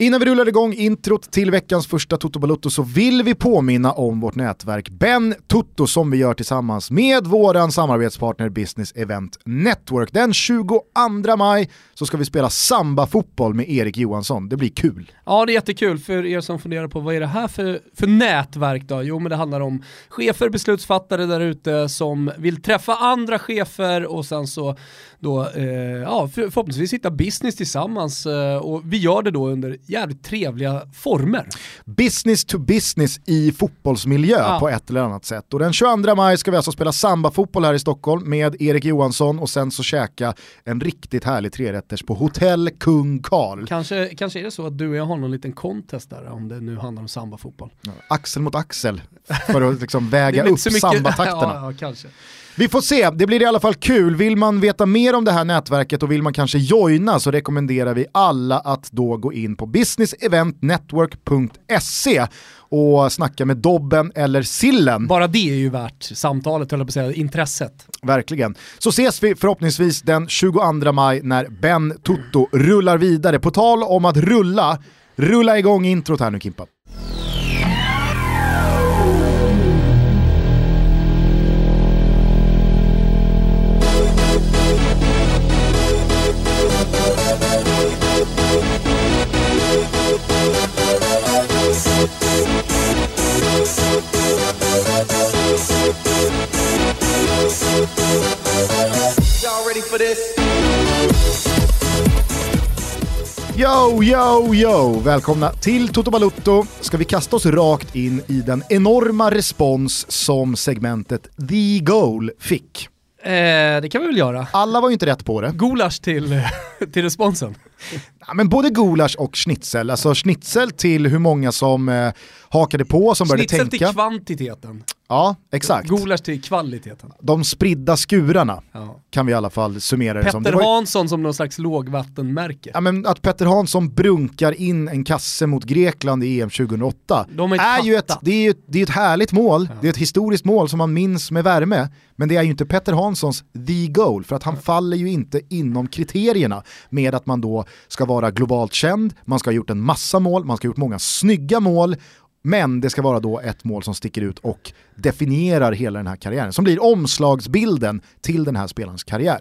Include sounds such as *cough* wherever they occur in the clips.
Innan vi rullar igång introt till veckans första Toto Balotto så vill vi påminna om vårt nätverk Ben Toto som vi gör tillsammans med våran samarbetspartner Business Event Network. Den 22 maj så ska vi spela samba-fotboll med Erik Johansson. Det blir kul. Ja, det är jättekul för er som funderar på vad är det här för, för nätverk då? Jo, men det handlar om chefer, beslutsfattare där ute som vill träffa andra chefer och sen så då, eh, ja, för, förhoppningsvis hitta business tillsammans eh, och vi gör det då under jävligt trevliga former. Business to business i fotbollsmiljö ja. på ett eller annat sätt. Och den 22 maj ska vi alltså spela samba-fotboll här i Stockholm med Erik Johansson och sen så käka en riktigt härlig trerätters på Hotell Kung Karl. Kanske, kanske är det så att du och jag har någon liten contest där om det nu handlar om samba-fotboll. Ja, axel mot axel för att liksom väga upp *laughs* sambatakterna. Ja, ja, kanske. Vi får se, det blir i alla fall kul. Vill man veta mer om det här nätverket och vill man kanske joina så rekommenderar vi alla att då gå in på businesseventnetwork.se och snacka med Dobben eller Sillen. Bara det är ju värt samtalet, höll på att säga, intresset. Verkligen. Så ses vi förhoppningsvis den 22 maj när Ben Tutto rullar vidare. På tal om att rulla, rulla igång introt här nu Kimpa. Yo, yo, yo! Välkomna till Toto Balutto. Ska vi kasta oss rakt in i den enorma respons som segmentet The Goal fick? Eh, det kan vi väl göra. Alla var ju inte rätt på det. Gulasch till, *laughs* till responsen. *laughs* Ja, men både gulasch och schnitzel, alltså schnitzel till hur många som eh, hakade på, som började tänka. Schnitzel till kvantiteten. Ja, exakt. Gulasch till kvaliteten. De spridda skurarna ja. kan vi i alla fall summera Petter det som. Petter Hansson som någon slags lågvattenmärke. Ja, men att Petter Hansson brunkar in en kasse mot Grekland i EM 2008 De är, ju ett, det är ju ett, det är ett härligt mål, ja. det är ett historiskt mål som man minns med värme, men det är ju inte Petter Hanssons the goal, för att han ja. faller ju inte inom kriterierna med att man då ska vara globalt känd, man ska ha gjort en massa mål, man ska ha gjort många snygga mål men det ska vara då ett mål som sticker ut och definierar hela den här karriären, som blir omslagsbilden till den här spelarens karriär.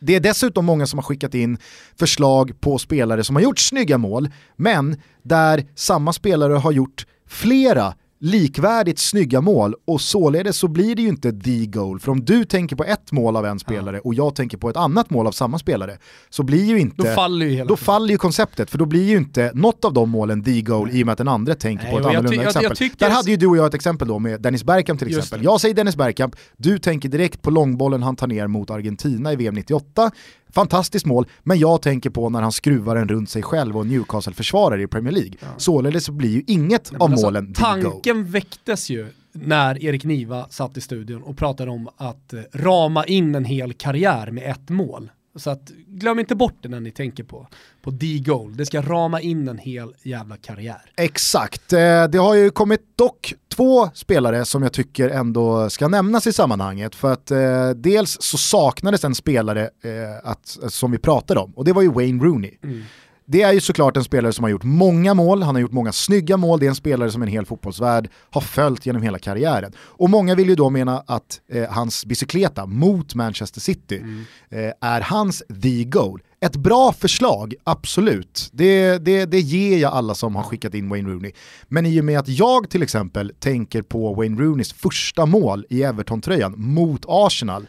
Det är dessutom många som har skickat in förslag på spelare som har gjort snygga mål, men där samma spelare har gjort flera likvärdigt snygga mål och således så blir det ju inte the goal. För om du tänker på ett mål av en spelare och jag tänker på ett annat mål av samma spelare så blir ju inte... Då faller ju, hela då faller ju konceptet för då blir ju inte något av de målen the goal i och med att den andra tänker Nej, på ett annorlunda jag, exempel. Jag, jag Där hade ju du och jag ett exempel då med Dennis Bergkamp till exempel. Jag säger Dennis Bergkamp, du tänker direkt på långbollen han tar ner mot Argentina i VM 98 Fantastiskt mål, men jag tänker på när han skruvar den runt sig själv och Newcastle-försvarare i Premier League. Ja. Således blir ju inget av alltså, målen Tanken väcktes ju när Erik Niva satt i studion och pratade om att eh, rama in en hel karriär med ett mål. Så att glöm inte bort det när ni tänker på, på D-Goal. Det ska rama in en hel jävla karriär. Exakt. Eh, det har ju kommit dock två spelare som jag tycker ändå ska nämnas i sammanhanget. För att eh, dels så saknades en spelare eh, att, som vi pratade om och det var ju Wayne Rooney. Mm. Det är ju såklart en spelare som har gjort många mål, han har gjort många snygga mål, det är en spelare som en hel fotbollsvärld har följt genom hela karriären. Och många vill ju då mena att eh, hans bicykleta mot Manchester City mm. eh, är hans the goal. Ett bra förslag, absolut. Det, det, det ger jag alla som har skickat in Wayne Rooney. Men i och med att jag till exempel tänker på Wayne Rooneys första mål i Everton-tröjan mot Arsenal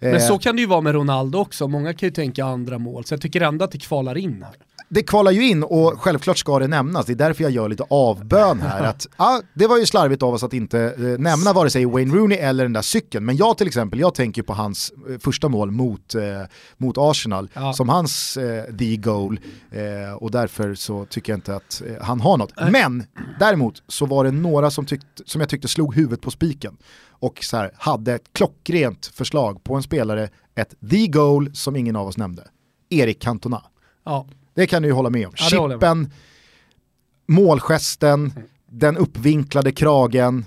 men så kan det ju vara med Ronaldo också, många kan ju tänka andra mål, så jag tycker ändå att det kvalar in här det kvalar ju in och självklart ska det nämnas, det är därför jag gör lite avbön här. Att, ah, det var ju slarvigt av oss att inte eh, nämna vare sig Wayne Rooney eller den där cykeln, men jag till exempel, jag tänker på hans eh, första mål mot, eh, mot Arsenal ja. som hans eh, the goal eh, och därför så tycker jag inte att eh, han har något. Men däremot så var det några som, tyckt, som jag tyckte slog huvudet på spiken och så här, hade ett klockrent förslag på en spelare, ett the goal som ingen av oss nämnde. Erik Cantona. Ja. Det kan du ju hålla med om. Ja, Chippen, målgesten, mm. den uppvinklade kragen.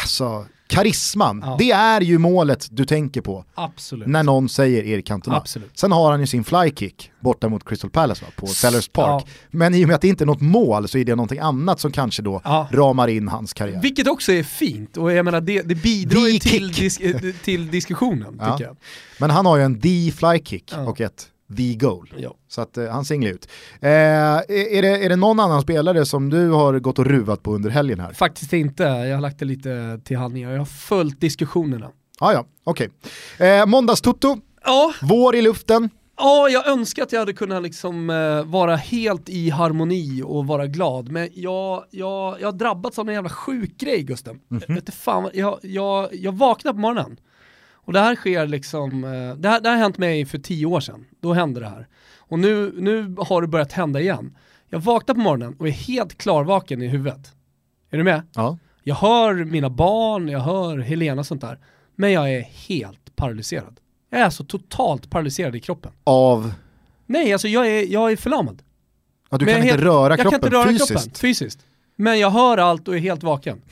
Alltså, karisman, Ja. det är ju målet du tänker på Absolut. när någon säger Erik Cantona. Absolut. Sen har han ju sin flykick borta mot Crystal Palace va, på Sellers Park. Ja. Men i och med att det inte är något mål så är det någonting annat som kanske då Ja. ramar in hans karriär. Vilket också är fint och jag menar det, det bidrar ju till, dis- eh, till diskussionen *laughs* tycker jag. Men han har ju en the flykick Ja. och ett the goal. Ja. Så att eh, han singlar ut. Eh, är, det, är det någon annan spelare som du har gått och ruvat på under helgen här? Faktiskt inte, jag har lagt det lite till handlingar. Jag har följt diskussionerna. Ah, ja, okej. Eh, Måndagstutto, Ja, vår i luften. Ja, jag önskar att jag hade kunnat liksom, eh, vara helt i harmoni och vara glad, men jag, jag, jag har drabbats av en jävla sjuk grej Gusten. Mhm. Jag, vet inte fan, jag, jag, jag på morgonen och det här sker liksom, eh, det här, det här har hänt mig för tio år sedan, då hände det här. Och nu, nu har det börjat hända igen. Jag vaknar på morgonen och är helt klarvaken i huvudet. Är du med? Ja. Jag hör mina barn, jag hör Helena och sånt där, men jag är helt paralyserad. Jag är så totalt paralyserad i kroppen. Av, Nej, alltså jag är, jag är förlamad. ja, du Men kan jag inte helt- röra jag kan inte röra fysiskt. kroppen fysiskt. Men jag hör allt och är helt vaken.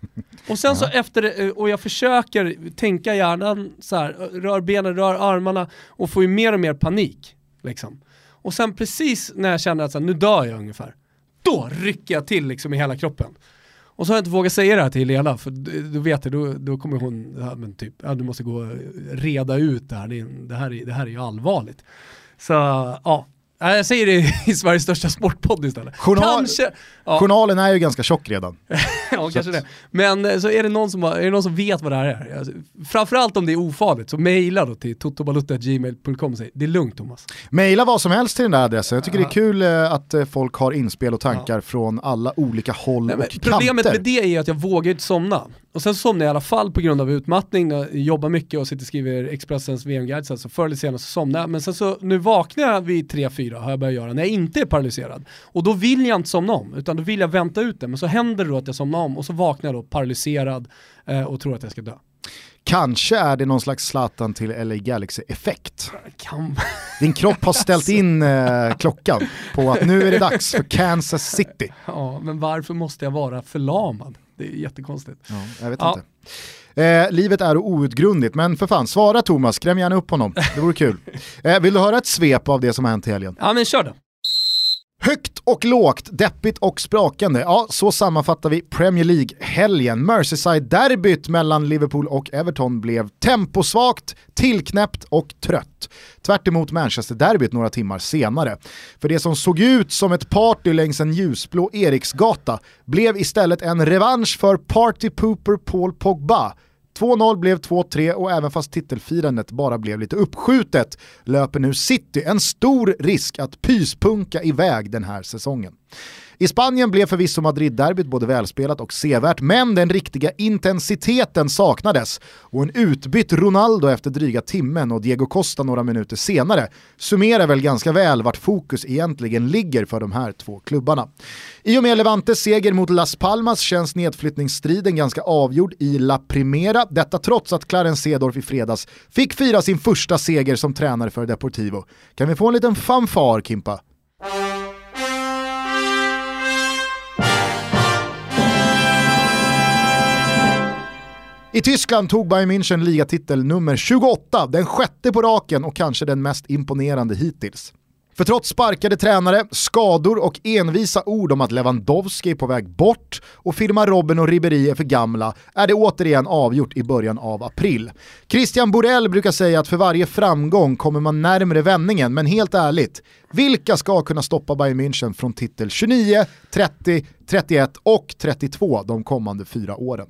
*laughs* Och sen så efter, eh, och jag försöker tänka hjärnan så här, rör benen, rör armarna och får ju mer och mer panik. Liksom. Och sen precis när jag känner att så här, nu dör jag ungefär, då rycker jag till liksom i hela kroppen. Och så har jag inte vågat säga det här till Helena, för då vet jag, då, då kommer hon, ja, men typ, ja, du måste gå och reda ut det här, det, är- det här, är, det här är ju allvarligt. Så ja, Nej, jag säger det *laughs* i Sveriges största sportpodd istället. Journal- ja, Journalen är ju ganska tjock redan. *laughs* ja kanske det. Men eh, så är det, någon som, är det någon som vet vad det här är? Alltså, framförallt om det är ofarligt, så mejla då till totobalutta.gmail.com och säg det är lugnt Thomas. Maila vad som helst till den där adressen. Jag tycker det är kul eh, att eh, folk har inspel och tankar från alla olika håll Nej, och problemet kanter. med det är att jag vågar inte somna. Och sen somnar jag i alla fall på grund av utmattning, jag jobbar mycket och sitter och skriver Expressens VM-guide, så alltså förr eller senare så somnar jag. Men sen så, nu vaknar jag vid 3-4 har jag börjat göra, när jag inte är paralyserad. Och då vill jag inte somna om, utan då vill jag vänta ut det. Men så händer det då att jag somnar om och så vaknar jag då paralyserad eh, och tror att jag ska dö. Kanske är det någon slags Zlatan till LA Galaxy-effekt. Din kropp har ställt in eh, klockan på att nu är det dags för Kansas City. Ja, men varför måste jag vara förlamad? Det är jättekonstigt. Ja, jag vet Ja. inte. Eh, livet är outgrundligt, men för fan, svara Thomas, skräm gärna upp honom. Det vore kul. *laughs* Eh, vill du höra ett svep av det som har hänt i helgen? Ja men kör då. Högt och lågt, deppigt och sprakande. Ja, så sammanfattar vi Premier League-helgen. Merseyside-derbyt mellan Liverpool och Everton blev temposvagt, tillknäppt och trött. Tvärt emot Manchester-derbyt några timmar senare. För det som såg ut som ett party längs en ljusblå Eriksgata blev istället en revansch för party pooper Paul Pogba. 2-0 blev 2-3 och även fast titelfirandet bara blev lite uppskjutet löper nu City en stor risk att pyspunka iväg den här säsongen. I Spanien blev förvisso Madrid-derbyt både välspelat och sevärt, men den riktiga intensiteten saknades och en utbytt Ronaldo efter dryga timmen och Diego Costa några minuter senare summerar väl ganska väl vart fokus egentligen ligger för de här två klubbarna. I och med Levantes seger mot Las Palmas känns nedflyttningsstriden ganska avgjord i La Primera, detta trots att Clarence Sedorf i fredags fick fira sin första seger som tränare för Deportivo. Kan vi få en liten fanfar Kimpa? I Tyskland tog Bayern München ligatitel nummer 28, den sjätte på raken och kanske den mest imponerande hittills. För trots sparkade tränare, skador och envisa ord om att Lewandowski är på väg bort och firma Robben och Ribéry är för gamla är det återigen avgjort i början av april. Christian Borell brukar säga att för varje framgång kommer man närmre vändningen, men helt ärligt, vilka ska kunna stoppa Bayern München från titel 29, 30, 31 och 32 de kommande fyra åren.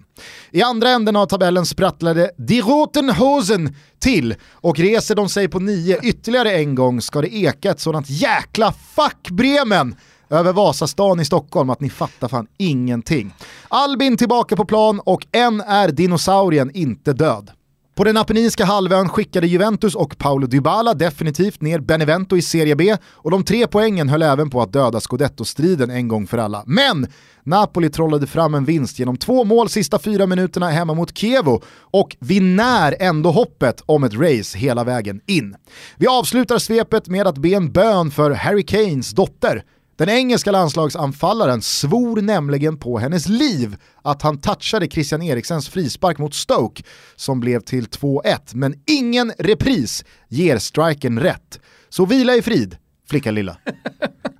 I andra änden av tabellen sprattlade Die Rotenhosen till och reser de sig på nio ytterligare en gång ska det eka ett sådant jäkla fuck Bremen över Vasastan i Stockholm att ni fattar fan ingenting. Albin tillbaka på plan och än är dinosaurien inte död. På den Apenninska halvön skickade Juventus och Paolo Dybala definitivt ner Benevento i Serie B och de tre poängen höll även på att döda scudetto-striden en gång för alla. Men Napoli trollade fram en vinst genom två mål sista fyra minuterna hemma mot Kievo och vi när ändå hoppet om ett race hela vägen in. Vi avslutar svepet med att be en bön för Harry Kanes dotter den engelska landslagsanfallaren svor nämligen på hennes liv att han touchade Christian Eriksens frispark mot Stoke som blev till 2-1. Men ingen repris ger striken rätt. Så vila i frid, flicka lilla. *laughs*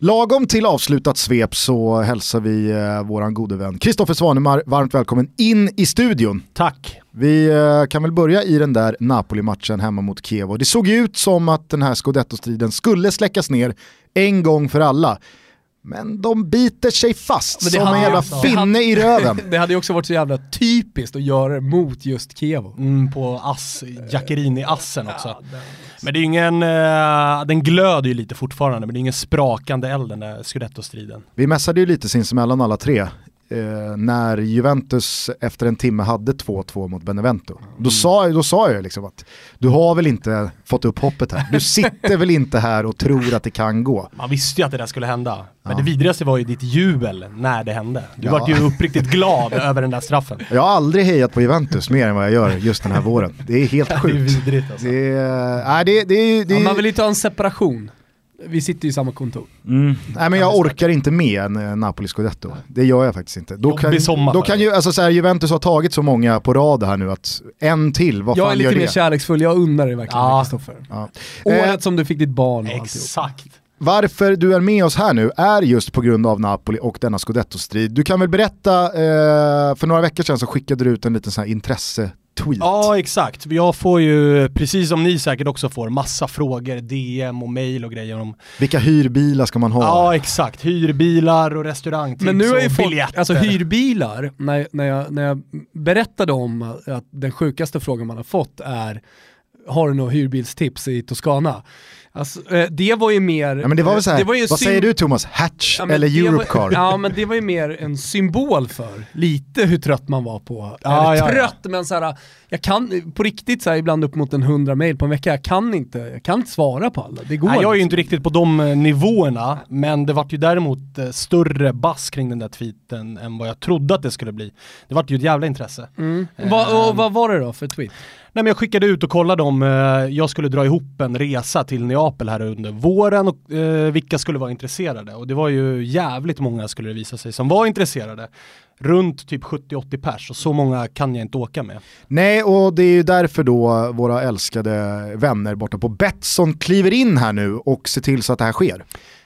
Lagom till avslutat svep så hälsar vi eh, våran gode vän Kristoffer Svanemar varmt välkommen in i studion. Tack. Vi eh, kan väl börja i den där Napoli-matchen hemma mot Kiev. Det såg ju ut som att den här scudetto-striden skulle släckas ner en gång för alla. Men de biter sig fast som en hade- jävla det finne i röven. *laughs* Det hade ju också varit så jävla typiskt att göra det mot just Kievo. Mm, på ass, Jackerini-assen också. Men det är ingen, eh, den glöder ju lite fortfarande, men det är ingen sprakande eld den där scudetto-striden. Vi mässade ju lite sinsemellan alla tre. Eh, när Juventus efter en timme hade 2-2 mot Benevento. Mm. Då, sa, då sa jag liksom att du har väl inte fått upp hoppet här. Du sitter väl inte här och tror att det kan gå. Man visste ju att det där skulle hända. Men Ja. det vidrigaste var ju ditt jubel när det hände. Du Ja. vart ju uppriktigt glad *laughs* över den där straffen. Jag har aldrig hejat på Juventus mer än vad jag gör just den här våren. Det är helt *laughs* Det är sjukt. vidrigt alltså. Det är, nej, det, det, är- det, Ja, man vill ju ta en separation. Vi sitter ju i samma kontor. Mm. Nej men jag orkar inte med en eh, Napoli Scudetto. Det gör jag faktiskt inte. Då kan, då kan ju, alltså så här, Juventus har tagit så många på rad här nu att en till, vad Jag är fan lite gör mer det? kärleksfull, jag unnar dig verkligen Ja. Kristoffer. Ja. Året Eh, som du fick ditt barn och alltihop. Exakt. Varför du är med oss här nu är just på grund av Napoli och denna Scudetto-strid. Du kan väl berätta, eh, för några veckor sedan så skickade du ut en liten sån här intresse-tweet. Ja exakt, jag får ju, precis som ni säkert också får, massa frågor, DM och mail och grejer om Vilka hyrbilar ska man ha? Ja exakt, hyrbilar och restaurangtips Men nu är ju och folk, biljetter. alltså hyrbilar, när, när, jag, när jag berättade om att, att den sjukaste frågan man har fått är har du några hyrbilstips i Toscana? Alltså, eh, det var ju mer... Ja, men det var väl så här, det var ju vad säger du Thomas? Hatch Ja, eller det Europe var, Car? Ja men det var ju mer en symbol för lite hur trött man var på, Ja, eller ja, ja. trött men såhär, jag kan på riktigt så här, ibland upp mot en hundra mail på en vecka, jag kan inte, jag kan inte svara på alla. Det går Nej, jag är ju inte riktigt på de eh, nivåerna, men det vart ju däremot eh, större bass kring den där tweeten än vad jag trodde att det skulle bli. Det vart ju ett jävla intresse. Mm. Va, och vad var det då för tweet? Nej men jag skickade ut och kollade om eh, jag skulle dra ihop en resa till Neapel här under våren och eh, vilka skulle vara intresserade. Och det var ju jävligt många skulle det visa sig som var intresserade. Runt typ 70-80 pers och så många kan jag inte åka med. Nej, och det är ju därför då våra älskade vänner borta på Betsson kliver in här nu och ser till så att det här sker.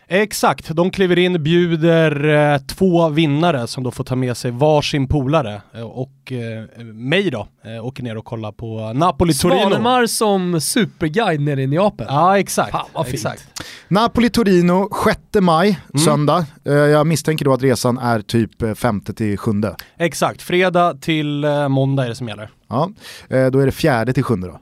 Exakt, de kliver in, bjuder eh, två vinnare som då får ta med sig varsin polare eh, och eh, mig då, eh, åker ner och kollar på Napoli-Torino. Svanemar som superguide nere i Neapel. Ja exakt. Fan, vad fint. exakt. Napoli-Torino 6 maj, Mm. söndag. Eh, Jag misstänker då att resan är typ 5 till 7. Exakt, fredag till eh, måndag är det som gäller. Ja, eh, då är det 4 till 7 då.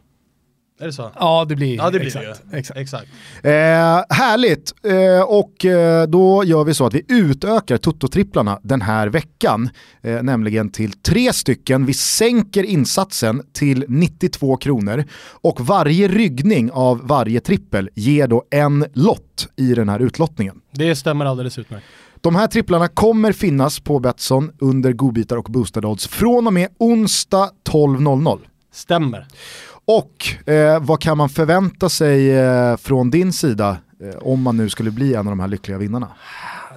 Är det så? Ja det blir, Ja det blir exakt, det. Exakt. Exakt. Eh, härligt, eh, och eh, då gör vi så att vi utökar Toto-tripplarna den här veckan, eh, nämligen till tre stycken. Vi sänker insatsen till 92 kronor och varje ryggning av varje trippel ger då en lott i den här utlottningen. Det stämmer alldeles utmärkt. De här tripplarna kommer finnas på Betsson under godbitar och boostade odds från och med onsdag 12.00. Stämmer. Och eh, vad kan man förvänta sig eh, från din sida eh, om man nu skulle bli en av de här lyckliga vinnarna?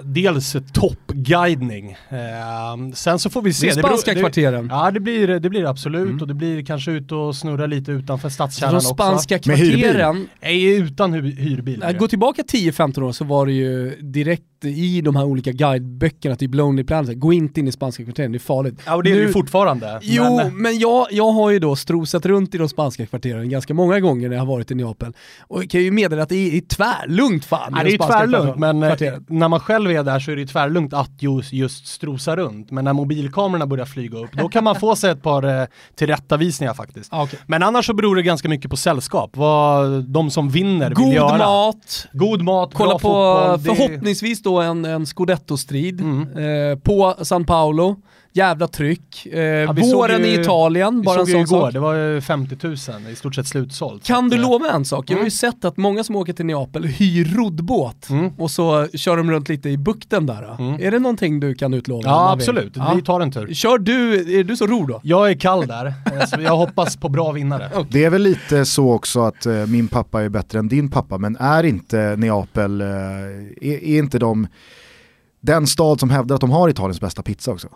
Dels toppguidning. Eh, sen så får vi se. Det är spanska det- kvarteren. Ja det blir det blir det absolut och det blir kanske ut och snurra lite utanför stadskärnan de också. spanska Med hyrbil? kvarteren, Nej, utan hyr, hyrbil. Nej, gå tillbaka 10-15 år så var det ju direkt i de här olika guideböckerna, typ Lonely Planet, gå inte in i spanska kvarteren, det är farligt. Ja och det är det Nu- ju fortfarande. Jo, Men, men, jag, jag har ju då strosat runt i de spanska kvarteren ganska många gånger när jag har varit i Neapel. Och jag kan ju meddela att det är, är tvärlugnt fan Nej, i det är de spanska tvärlugnt, men eh, kvarteren. när man själv är där så är det ju tvärlugnt att just, just strosa runt. Men när mobilkamerorna börjar flyga upp, då kan man få sig ett par eh, tillrättavisningar faktiskt. Okej. Men annars så beror det ganska mycket på sällskap, vad de som vinner vill God göra. mat, God mat, kolla på fotboll. förhoppningsvis då en, en scudetto-strid Mm. eh, på San Paolo. Jävla tryck. Eh, vi såg våren ju- i Italien, bara en sån igår, sak. det var ju 50 000, i stort sett slutsålt. Kan du eh, lova en sak? Jag har ju Mm. sett att många som åker till Neapel hyr roddbåt Mm. och så kör de runt lite i bukten där. Mm. Är det någonting du kan utlova? Ja absolut, Ja. vi tar en tur. Kör du, är du så ror då? Jag är kall där, eh, så jag hoppas på bra vinnare. *laughs* Det är väl lite så också att eh, min pappa är bättre än din pappa, men är inte Neapel, eh, är, är inte de den stad som hävdar att de har Italiens bästa pizza också?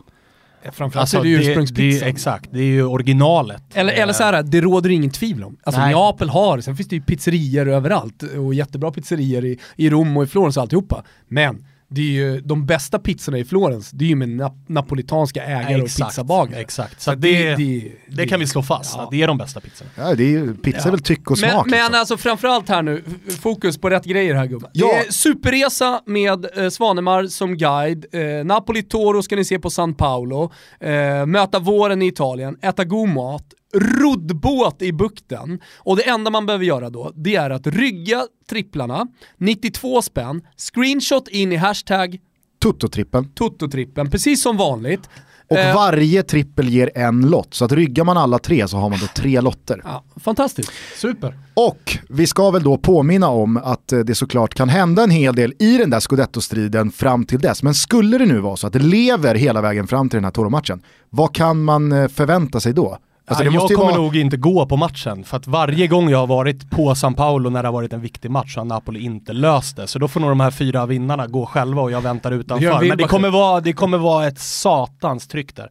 Framförallt Alltså, är det det, det, ursprungspizzan. exakt, det är ju originalet. Eller, eller så här, det råder ingen tvivel om. Alltså Nej. Neapel har, sen finns det ju pizzerior överallt och jättebra pizzerior i, i Rom och i Florens och alltihopa. Men det är ju de bästa pizzorna i Florens, det är ju med nap- napolitanska ägare och exakt, pizzabagare. Exakt, så att det, det, det, kan vi slå fast, Ja. det är de bästa pizzorna. Ja, det är ju, pizza Ja. är väl tyck och Men, smak. men liksom. alltså framförallt här nu, fokus på rätt grejer här gubbar. Ja. Det är superresa med eh, Svanemar som guide, eh, Napoli Toro ska ni se på San Paolo, eh, möta våren i Italien, äta god mat, roddbåt i bukten och det enda man behöver göra då, det är att rygga tripplarna, 92 spänn, screenshot in i hashtag Tutto-trippen. Toto-trippen, precis som vanligt. Och Eh, varje trippel ger en lott, så att ryggar man alla tre så har man då tre lotter. ja, fantastiskt. Super. Och vi ska väl då påminna om att eh, det såklart kan hända en hel del i den där scudetto-striden fram till dess. Men skulle det nu vara så att det lever hela vägen fram till den här Toro-matchen, vad kan man eh, förvänta sig då? Alltså, Ja, det jag kommer vara... nog inte gå på matchen, för att varje gång jag har varit på San Paolo när det har varit en viktig match så har Napoli inte löst det. Så då får nog de här fyra vinnarna gå själva och jag väntar utanför. Men det kommer, vara, det kommer vara ett satans tryck där.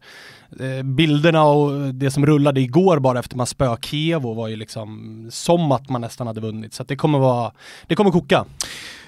Eh, bilderna och det som rullade igår bara efter man spöade Kievo var ju liksom som att man nästan hade vunnit. Så det kommer vara, det kommer koka.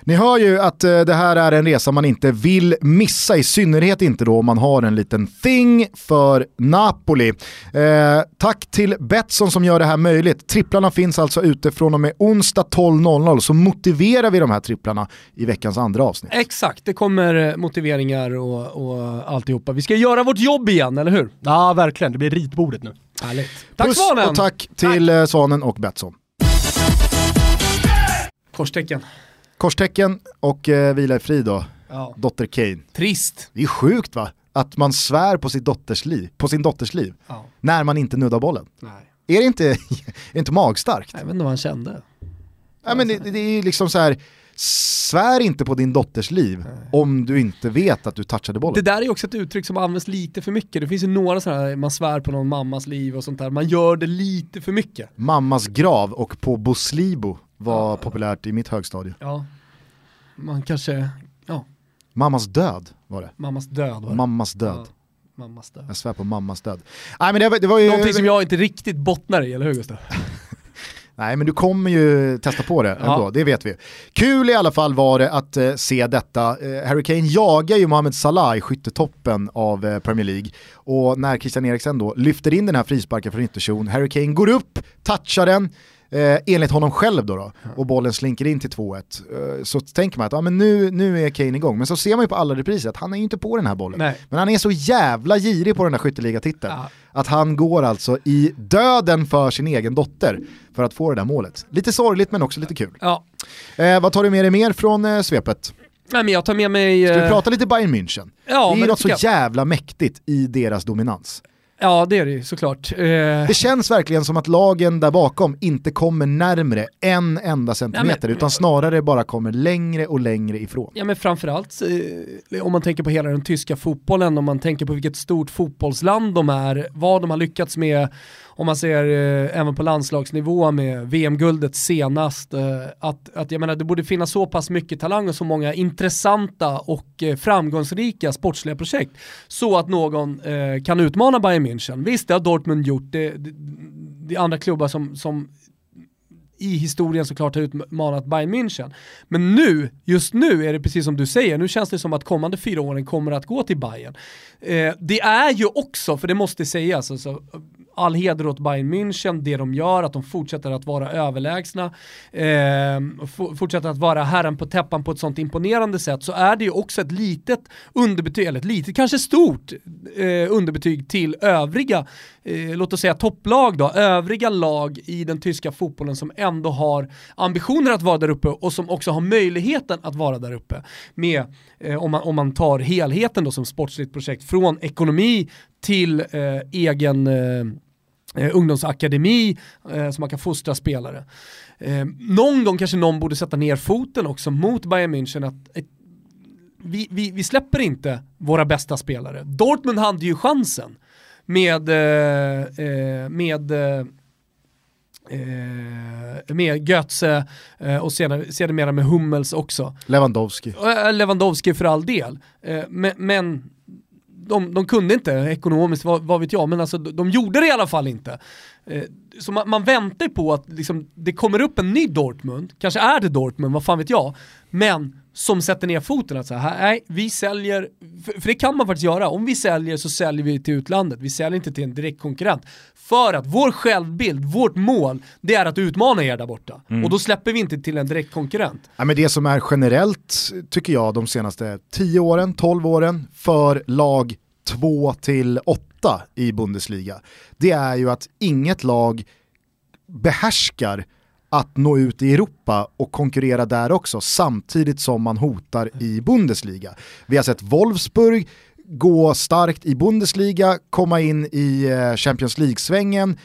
Ni hör ju att eh, det här är en resa man inte vill missa, i synnerhet inte då om man har en liten thing för Napoli. Eh, tack till Betsson som gör det här möjligt. Tripplarna finns alltså ute från och med onsdag 12.00 så motiverar vi de här tripplarna i veckans andra avsnitt. Exakt, det kommer eh, motiveringar och, och alltihopa. Vi ska göra vårt jobb igen, eller hur? Ja, verkligen. Det blir ritbordet nu. Härligt. Tack Puss Svanen! och tack till eh, Svanen och Betsson. Korstecken. Korstecken och eh, vila i frid då, Ja. dotter Kane. Trist. Det är sjukt va? Att man svär på, sitt dotters liv, på sin dotters liv Ja. när man inte nuddar bollen. Nej. Är det inte, *laughs* är det inte magstarkt? Jag vet inte vad han kände. Ja, men det, det är ju liksom så här, svär inte på din dotters liv om du inte vet att du touchade Det bollen. där är också ett uttryck som används lite för mycket. Det finns ju några sådana här, man svär på någon mammas liv och sånt där. Man gör det lite för mycket. Mammas grav och på Boslibo var populärt i mitt högstadie. Ja. Man kanske, ja, Mammas död var det. mammas död var det. Mammas död. Ja, mammas död. Jag svär på mammas död. Nej men det, var- det var ju... Någonting som jag inte riktigt bottnar i, eller hur Gustav? *laughs* Nej men du kommer ju testa på det Ja. ändå, det vet vi. Kul i alla fall var det att eh, se detta. Eh, Harry Kane jagar ju Mohamed Salah i skyttetoppen av eh, Premier League. Och när Christian Eriksen då lyfter in den här frisparken från ytterzon, Harry Kane går upp, touchar den, eh, enligt honom själv då, då och bollen slinker in till 2-1. Eh, så tänker man att ja, men nu, nu är Kane igång, men så ser man ju på alla repriser att han är ju inte på den här bollen. Nej. Men han är så jävla girig på den här skytteligatiteln. Ja. Att han går alltså i döden för sin egen dotter för att få det där målet. Lite sorgligt men också lite kul. Ja. Eh, vad tar du med dig mer från eh, svepet? Nej men jag tar med mig... Ska vi eh, prata lite Bayern München? Ja, det är ju något så jag. jävla mäktigt i deras dominans. Ja det är det ju såklart. Eh, Det känns verkligen som att lagen där bakom inte kommer närmre en enda centimeter Ja, men- utan snarare bara kommer längre och längre ifrån. Ja men framförallt eh, om man tänker på hela den tyska fotbollen, om man tänker på vilket stort fotbollsland de är, vad de har lyckats med, om man ser eh, även på landslagsnivå med VM-guldet senast, eh, att, att jag menar det borde finnas så pass mycket talang och så många intressanta och eh, framgångsrika sportsliga projekt så att någon eh, kan utmana Bayern München. Visst, det har Dortmund gjort, det, det, det är andra klubbar som, som i historien såklart har utmanat Bayern München. Men nu, just nu är det precis som du säger, nu känns det som att kommande fyra åren kommer att gå till Bayern. Eh, det är ju också, för det måste sägas, alltså, all heder åt Bayern München, det de gör, att de fortsätter att vara överlägsna, eh, fortsätter att vara herren på täppan på ett sånt imponerande sätt, så är det ju också ett litet underbetyg, eller ett litet, kanske stort eh, underbetyg till övriga eh, låt oss säga topplag då, övriga lag i den tyska fotbollen som ändå har ambitioner att vara där uppe och som också har möjligheten att vara där uppe. Med, eh, om, man, om man tar helheten då som sportsligt projekt, från ekonomi till eh, egen eh, eh ungdomsakademi eh, så man kan fostra spelare. Eh, någon gång kanske någon borde sätta ner foten också mot Bayern München att ett, vi, vi, vi, släpper inte våra bästa spelare. Dortmund hade ju chansen med, eh, eh med eh, eh, med Götze eh, och senare, sedermera med Hummels också. Lewandowski. Eh, Lewandowski för all del. Eh, men, men de, de, kunde inte ekonomiskt, vad, vad, vet jag, men alltså de gjorde det i alla fall inte. Eh, så man, man, väntar på att liksom, det kommer upp en ny Dortmund, kanske är det Dortmund, vad fan vet jag, men som sätter ner foten att säga, nej, vi säljer, för, för, det kan man faktiskt göra, om vi säljer så säljer vi till utlandet, vi säljer inte till en direkt konkurrent. För att vår självbild, vårt mål, det är att utmana er där borta. Mm. Och då släpper vi inte till en direkt konkurrent. Ja, men det som är generellt, tycker jag, de senaste 10 åren, 12 åren, för lag 2 till 8 i Bundesliga, det är ju att inget lag behärskar att nå ut i Europa och konkurrera där också samtidigt som man hotar i Bundesliga. Vi har sett Wolfsburg gå starkt i Bundesliga, komma in i eh, Champions League-svängen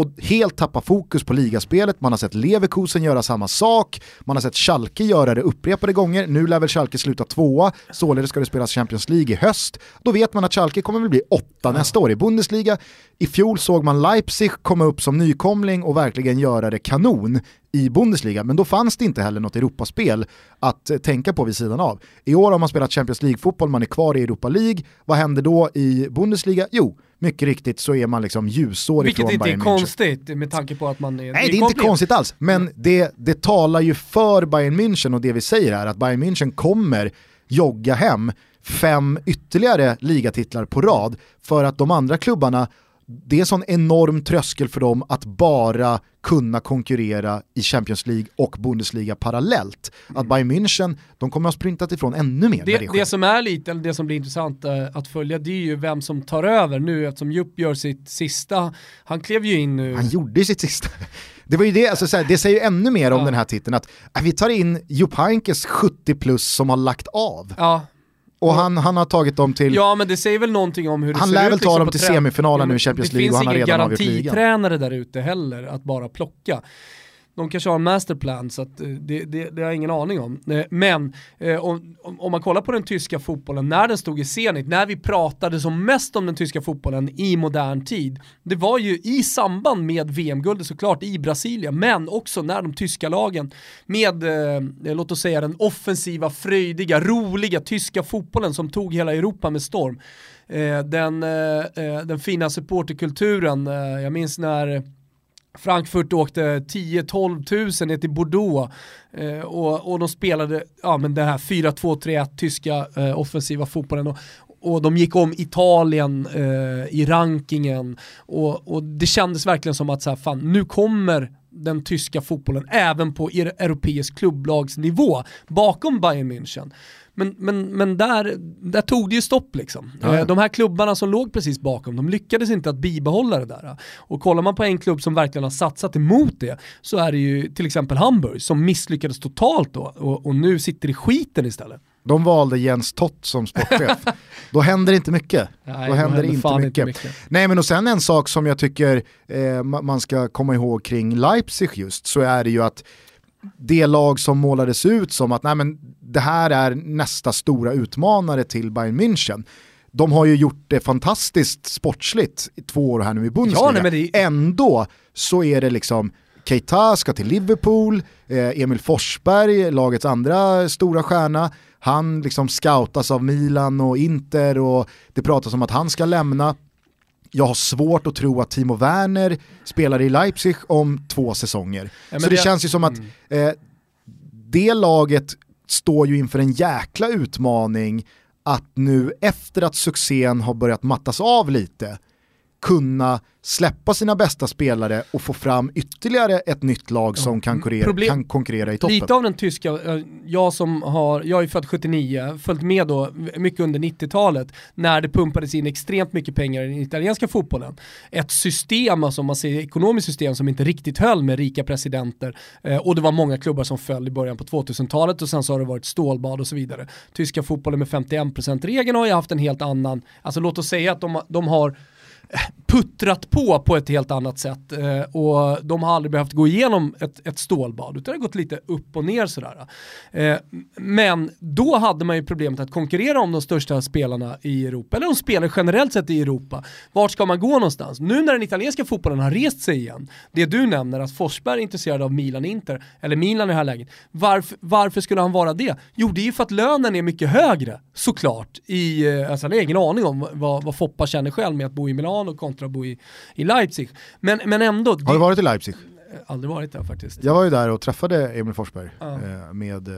och helt tappa fokus på ligaspelet. Man har sett Leverkusen göra samma sak, man har sett Schalke göra det upprepade gånger. Nu lär väl Schalke sluta tvåa, således ska det spelas Champions League i höst. Då vet man att Schalke kommer väl bli åtta nästa år i Bundesliga. I fjol såg man Leipzig komma upp som nykomling och verkligen göra det kanon i Bundesliga, men då fanns det inte heller något Europaspel att eh, tänka på vid sidan av. I år har man spelat Champions League-fotboll, man är kvar i Europa League. Vad händer då i Bundesliga? Jo, mycket riktigt så är man liksom ljusår Vilket ifrån Vilket inte är konstigt med tanke på att man är Nej, det är inte konstigt alls, men mm. det, det talar ju för Bayern München och det vi säger här, att Bayern München kommer jogga hem fem ytterligare ligatitlar på rad för att de andra klubbarna det är en sån enorm tröskel för dem att bara kunna konkurrera i Champions League och Bundesliga parallellt. Att mm. Bayern München, de kommer att ha sprintat ifrån ännu mer. Det, det, det som är lite, det som blir intressant uh, att följa, det är ju vem som tar över nu eftersom Jupp gör sitt sista, han klev ju in nu. Han gjorde sitt sista. *laughs* Det var ju det, alltså, såhär, det säger ju ännu mer om ja. den här titeln, att äh, vi tar in Jupp Heynckes 70 plus som har lagt av. Ja, och han, han har tagit dem till... Ja men det säger väl någonting om hur det han ser ut. Lär väl ta dem till semifinalen nu i Champions League och han har redan avgjort ligan. Det finns ingen garantitränare där ute heller att bara plocka de kanske har en masterplan så att eh, det, det, det har jag ingen aning om. Eh, men eh, om, om, man kollar på den tyska fotbollen, när den stod i Zenit, när vi pratade som mest om den tyska fotbollen i modern tid, det var ju i samband med VM-guldet såklart i Brasilien, men också när de tyska lagen med, eh, låt oss säga den offensiva, fröjdiga, roliga tyska fotbollen som tog hela Europa med storm. Den, den fina supporterkulturen, jag minns när Frankfurt åkte 10-12 tusen ner till Bordeaux eh, och, och de spelade ja, men den här 4-2-3-1 tyska eh, offensiva fotbollen. Och, och de gick om Italien eh, i rankingen och, och, det kändes verkligen som att så här, fan, nu kommer den tyska fotbollen även på europeisk klubblagsnivå bakom Bayern München. Men, men, men där, där tog det ju stopp liksom. Ja. Eh, de här klubbarna som låg precis bakom, de lyckades inte att bibehålla det där. Och kollar man på en klubb som verkligen har satsat emot det, så är det ju till exempel Hamburg som misslyckades totalt då och, och nu sitter i skiten istället. De valde Jens Tott som sportchef. *laughs* då händer inte mycket. Nej, då händer det inte mycket. inte mycket. Nej men och sen en sak som jag tycker eh, man ska komma ihåg kring Leipzig just, så är det ju att det lag som målades ut som att nej, men det här är nästa stora utmanare till Bayern München. De har ju gjort det fantastiskt sportsligt i två år här nu i Bundesliga. Ja, nej, det... Ändå så är det liksom Keita ska till Liverpool, eh, Emil Forsberg, lagets andra stora stjärna, han liksom scoutas av Milan och Inter och det pratas om att han ska lämna. Jag har svårt att tro att Timo Werner spelar i Leipzig om två säsonger. Ja, så det, det, känns ju som att mm. eh, det laget står ju inför en jäkla utmaning att nu efter att succén har börjat mattas av lite kunna släppa sina bästa spelare och få fram ytterligare ett nytt lag som kan, konkurrera, Problem- kan konkurrera i toppen. Lite av den tyska, eh, jag som har, jag är född 79, följt med då mycket under 90-talet när det pumpades in extremt mycket pengar i den italienska fotbollen. Ett system, alltså om man säger ekonomiskt system som inte riktigt höll med rika presidenter eh, och det var många klubbar som föll i början på 2000-talet och sen så har det varit stålbad och så vidare. Tyska fotbollen med 51%-regeln har ju haft en helt annan, alltså låt oss säga att de, de har puttrat på på ett helt annat sätt eh, och de har aldrig behövt gå igenom ett, ett stålbad utan det har gått lite upp och ner sådär. Eh, men då hade man ju problemet att konkurrera om de största spelarna i Europa, eller de spelar generellt sett i Europa. Vart ska man gå någonstans? Nu när den italienska fotbollen har rest sig igen, det du nämner att Forsberg är intresserad av Milan-Inter, eller Milan i det här läget, varför, varför skulle han vara det? Jo, det är ju för att lönen är mycket högre, såklart. I, eh, alltså, jag har ingen aning om vad, vad Foppa känner själv med att bo i Milano kontra att bo i, i Leipzig. Men, men ändå, Har du varit i Leipzig? aldrig varit där faktiskt. Jag var ju där och träffade Emil Forsberg Ja. eh, med eh,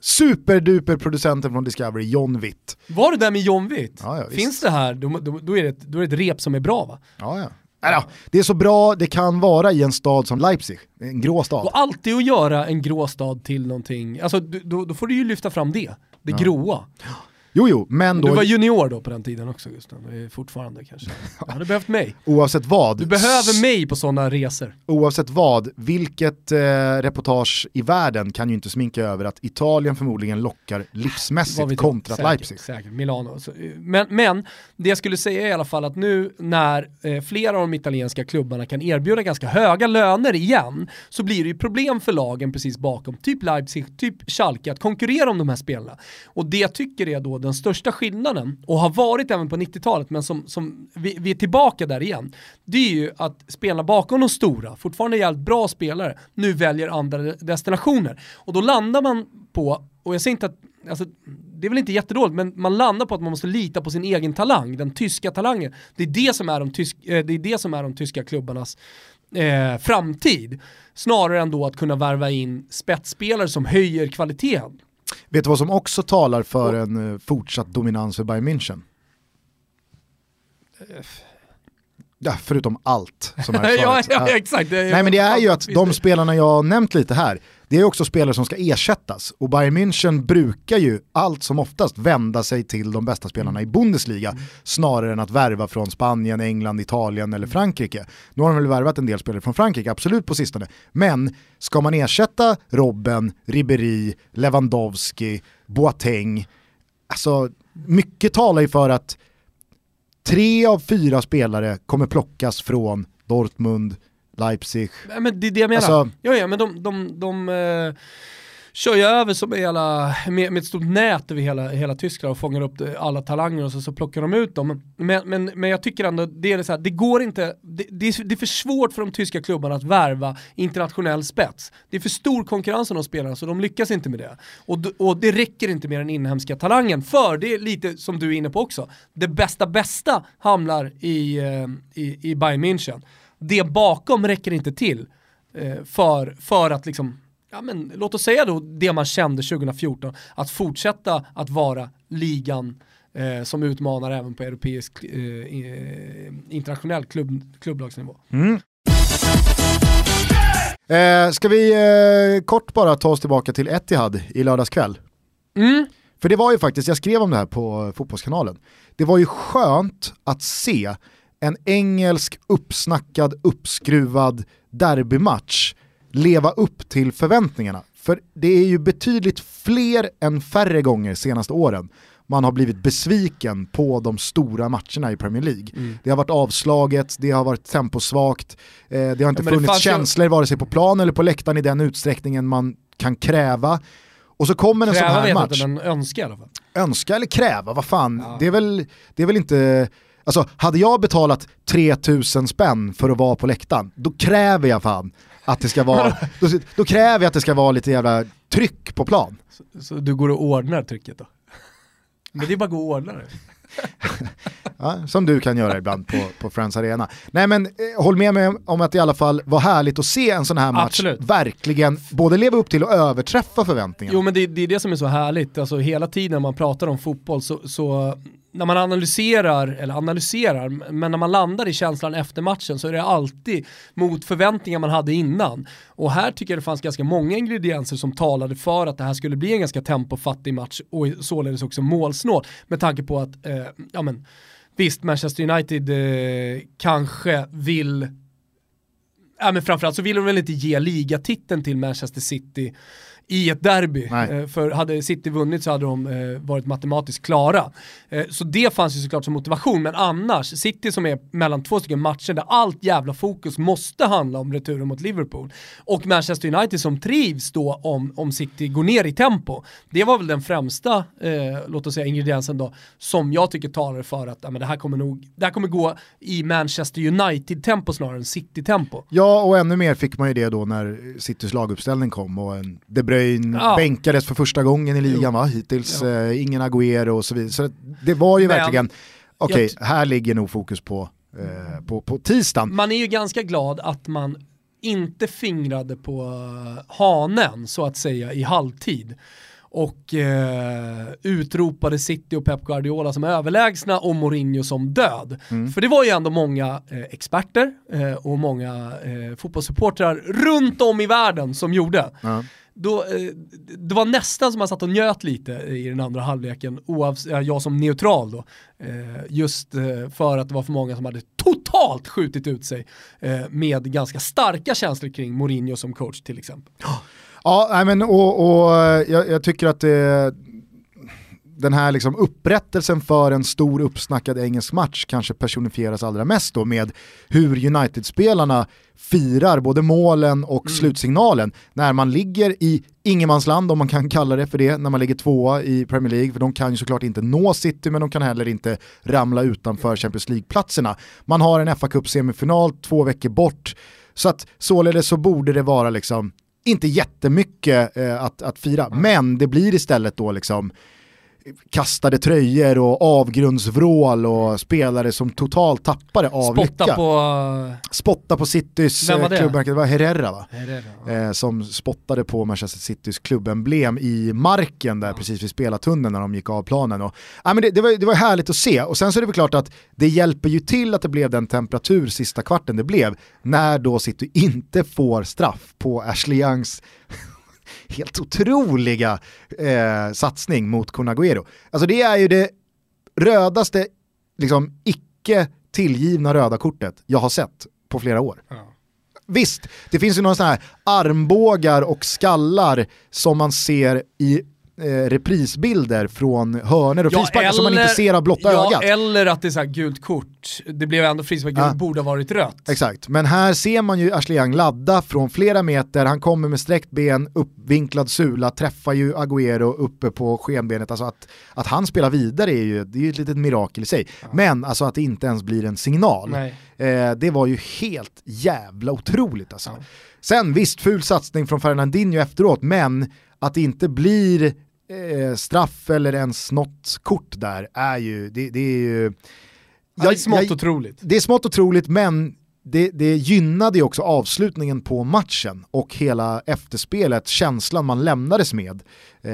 superduper producenten från Discovery, John Witt. Var du där med John Witt? Ja, ja. Finns det här, då, då, då, är det ett, då är det ett rep som är bra va? Ja, ja. Ja, det är så bra det kan vara i en stad som Leipzig, en grå stad. Och alltid att göra en grå stad till någonting, alltså då, då får du ju lyfta fram det, det gråa. Jo, jo, men Du då var junior då på den tiden också Gustav, är fortfarande kanske. *laughs* Du hade behövt mig. oavsett vad, Du behöver mig på sådana resor. oavsett vad, vilket eh, reportage i världen kan ju inte sminka över att Italien förmodligen lockar livsmässigt kontra jag? Säkert, Leipzig. Säkert, Milano. Eh, Men, men det jag skulle säga i alla fall att nu när eh, flera av de italienska klubbarna kan erbjuda ganska höga löner igen så blir det ju problem för lagen precis bakom, typ Leipzig, typ Schalke, att konkurrera om de här spelarna. Och det jag tycker är då den största skillnaden, och har varit även på 90-talet, men som, som vi, vi är tillbaka där igen, det är ju att spelarna bakom de stora, fortfarande jävligt bra spelare, nu väljer andra destinationer. Och då landar man på, och jag säger inte att, alltså, det är väl inte jättedåligt, men man landar på att man måste lita på sin egen talang, den tyska talangen. Det är det som är de, tysk, eh, det är det som är de tyska klubbarnas eh, framtid. Snarare än då att kunna värva in spetsspelare som höjer kvaliteten. Vet du vad som också talar för en eh, fortsatt dominans för Bayern München? Ja, förutom allt som är *laughs* ja, svaret. ja, exakt. Det- Nej men det är ju att de spelarna jag har nämnt lite här, det är också spelare som ska ersättas. Och Bayern München brukar ju allt som oftast vända sig till de bästa spelarna i Bundesliga, snarare än att värva från Spanien, England, Italien eller Frankrike. Nu har de väl värvat en del spelare från Frankrike, absolut på sistone. Men ska man ersätta Robben, Ribéry, Lewandowski, Boateng, alltså mycket talar ju för att tre av fyra spelare kommer plockas från Dortmund, Leipzig, men det är det jag menar. Alltså- ja, ja, men de, de, de eh, kör ju över som hela, med, med ett stort nät över hela, hela Tyskland och fångar upp alla talanger och så, så plockar de ut dem. Men, men, men jag tycker ändå, det är så här, det går inte, det, det, är, det är för svårt för de tyska klubbarna att värva internationell spets. Det är för stor konkurrens om de spelarna så de lyckas inte med det. Och, och det räcker inte med den inhemska talangen, för det är lite som du är inne på också, det bästa bästa hamnar i, eh, i, i Bayern München. Det bakom räcker inte till eh, för, för att liksom, ja men låt oss säga då det man kände 2014, att fortsätta att vara ligan eh, som utmanar även på europeisk eh, eh, internationell klubb, klubblagsnivå. Eh, ska vi eh, kort bara ta oss tillbaka till Etihad i lördags kväll? Mm. För det var ju faktiskt, jag skrev om det här på Fotbollskanalen, det var ju skönt att se en engelsk uppsnackad, uppskruvad derbymatch leva upp till förväntningarna. För det är ju betydligt fler än färre gånger senaste åren man har blivit besviken på de stora matcherna i Premier League. Det har varit avslaget, det har varit temposvagt, eh, det har inte Ja, funnits fanns ju- känslor vare sig på plan eller på läktaren i den utsträckningen man kan kräva. Och så kommer en sån Kräva här vet jag match inte, men önska i alla fall. önska eller kräva, vad fan, Ja. det, är väl, det är väl inte... Alltså, hade jag betalat 3000 spänn för att vara på läktaren, då kräver jag fan att det ska vara, då, då kräver jag att det ska vara lite jävla tryck på plan. Så, så du går och ordnar trycket då? Men det är bara att gå och ordna det. *laughs* Ja, som du kan göra ibland på, på Friends Arena. Nej men eh, håll med mig om att det i alla fall var härligt att se en sån här match Absolut. verkligen både leva upp till och överträffa förväntningarna. Jo men det, det är det som är så härligt, alltså hela tiden när man pratar om fotboll så, så när man analyserar, eller analyserar, men när man landar i känslan efter matchen så är det alltid mot förväntningar man hade innan. Och här tycker jag det fanns ganska många ingredienser som talade för att det här skulle bli en ganska tempofattig match och således också målsnål. Med tanke på att, eh, ja men, visst Manchester United eh, kanske vill ja, men framförallt så vill de väl inte ge ligatiteln till Manchester City i ett derby. Eh, för hade City vunnit så hade de eh, varit matematiskt klara. Eh, så det fanns ju såklart som motivation, men annars, City som är mellan två stycken matcher där allt jävla fokus måste handla om returen mot Liverpool. Och Manchester United som trivs då om, om City går ner i tempo. Det var väl den främsta, eh, låt oss säga ingrediensen då, som jag tycker talar för att ja, men det, här kommer nog, det här kommer gå i Manchester United-tempo snarare än City-tempo. Ja, och ännu mer fick man ju det då när Citys laguppställning kom och en De Bruyne ja. bänkades för första gången i ligan va? Hittills ja. eh, ingen Agüero och så vidare. Så det var ju Men, verkligen, okej, okay, här ligger nog fokus på, eh, på, på tisdagen. Man är ju ganska glad att man inte fingrade på eh, hanen så att säga i halvtid och eh, utropade City och Pep Guardiola som överlägsna och Mourinho som död. Mm. För det var ju ändå många eh, experter eh, och många eh, fotbollssupportrar runt om i världen som gjorde. Mm då, eh, det var nästan som man satt och njöt lite i den andra halvleken, oavs- jag som neutral då. Eh, just eh, för att det var för många som hade totalt skjutit ut sig med ganska starka känslor kring Mourinho som coach till exempel. Ja, men, och, och jag, jag tycker att det, den här liksom upprättelsen för en stor uppsnackad engelsk match kanske personifieras allra mest då med hur United-spelarna firar både målen och mm. slutsignalen när man ligger i ingenmansland om man kan kalla det för det, när man ligger tvåa i Premier League, för de kan ju såklart inte nå City men de kan heller inte ramla utanför Champions League-platserna. Man har en fa Cup semifinal två veckor bort, så att således så borde det vara liksom inte jättemycket eh, att, att fira, men det blir istället då liksom kastade tröjor och avgrundsvrål och spelare som totalt tappade av Spotta lycka. på... Spotta på Citys eh, klubbmärke, det var Herrera va? Herrera, ja. eh, som spottade på Manchester Citys klubbemblem i marken där ja. precis vid spelartunneln när de gick av planen. Och, ja, men det, det, var, det var härligt att se och sen så är det väl klart att det hjälper ju till att det blev den temperatur sista kvarten det blev när då City inte får straff på Ashley Youngs helt otroliga eh, satsning mot Kun Alltså det är ju det rödaste, liksom icke tillgivna röda kortet jag har sett på flera år. Ja. Visst, det finns ju några sådana här armbågar och skallar som man ser i eh, reprisbilder från hörner och ja, frisparkar som man inte ser av blotta ja, ögat. Eller att det är så gult kort, det blev ändå frispark, ja. borde ha varit rött. Exakt, men här ser man ju Ashley Young ladda från flera meter, han kommer med sträckt ben, uppvinklad sula, träffar ju Agüero uppe på skenbenet. Alltså att, att han spelar vidare är ju, det är ju ett litet mirakel i sig. Ja. Men alltså att det inte ens blir en signal, eh, det var ju helt jävla otroligt alltså. Sen visst, ful satsning från Fernandinho efteråt, men att det inte blir eh, straff eller ens något kort där är ju, det, det är ju... Ja, det är smått jag, otroligt. Det är smått otroligt men det, det gynnade ju också avslutningen på matchen och hela efterspelet, känslan man lämnades med eh,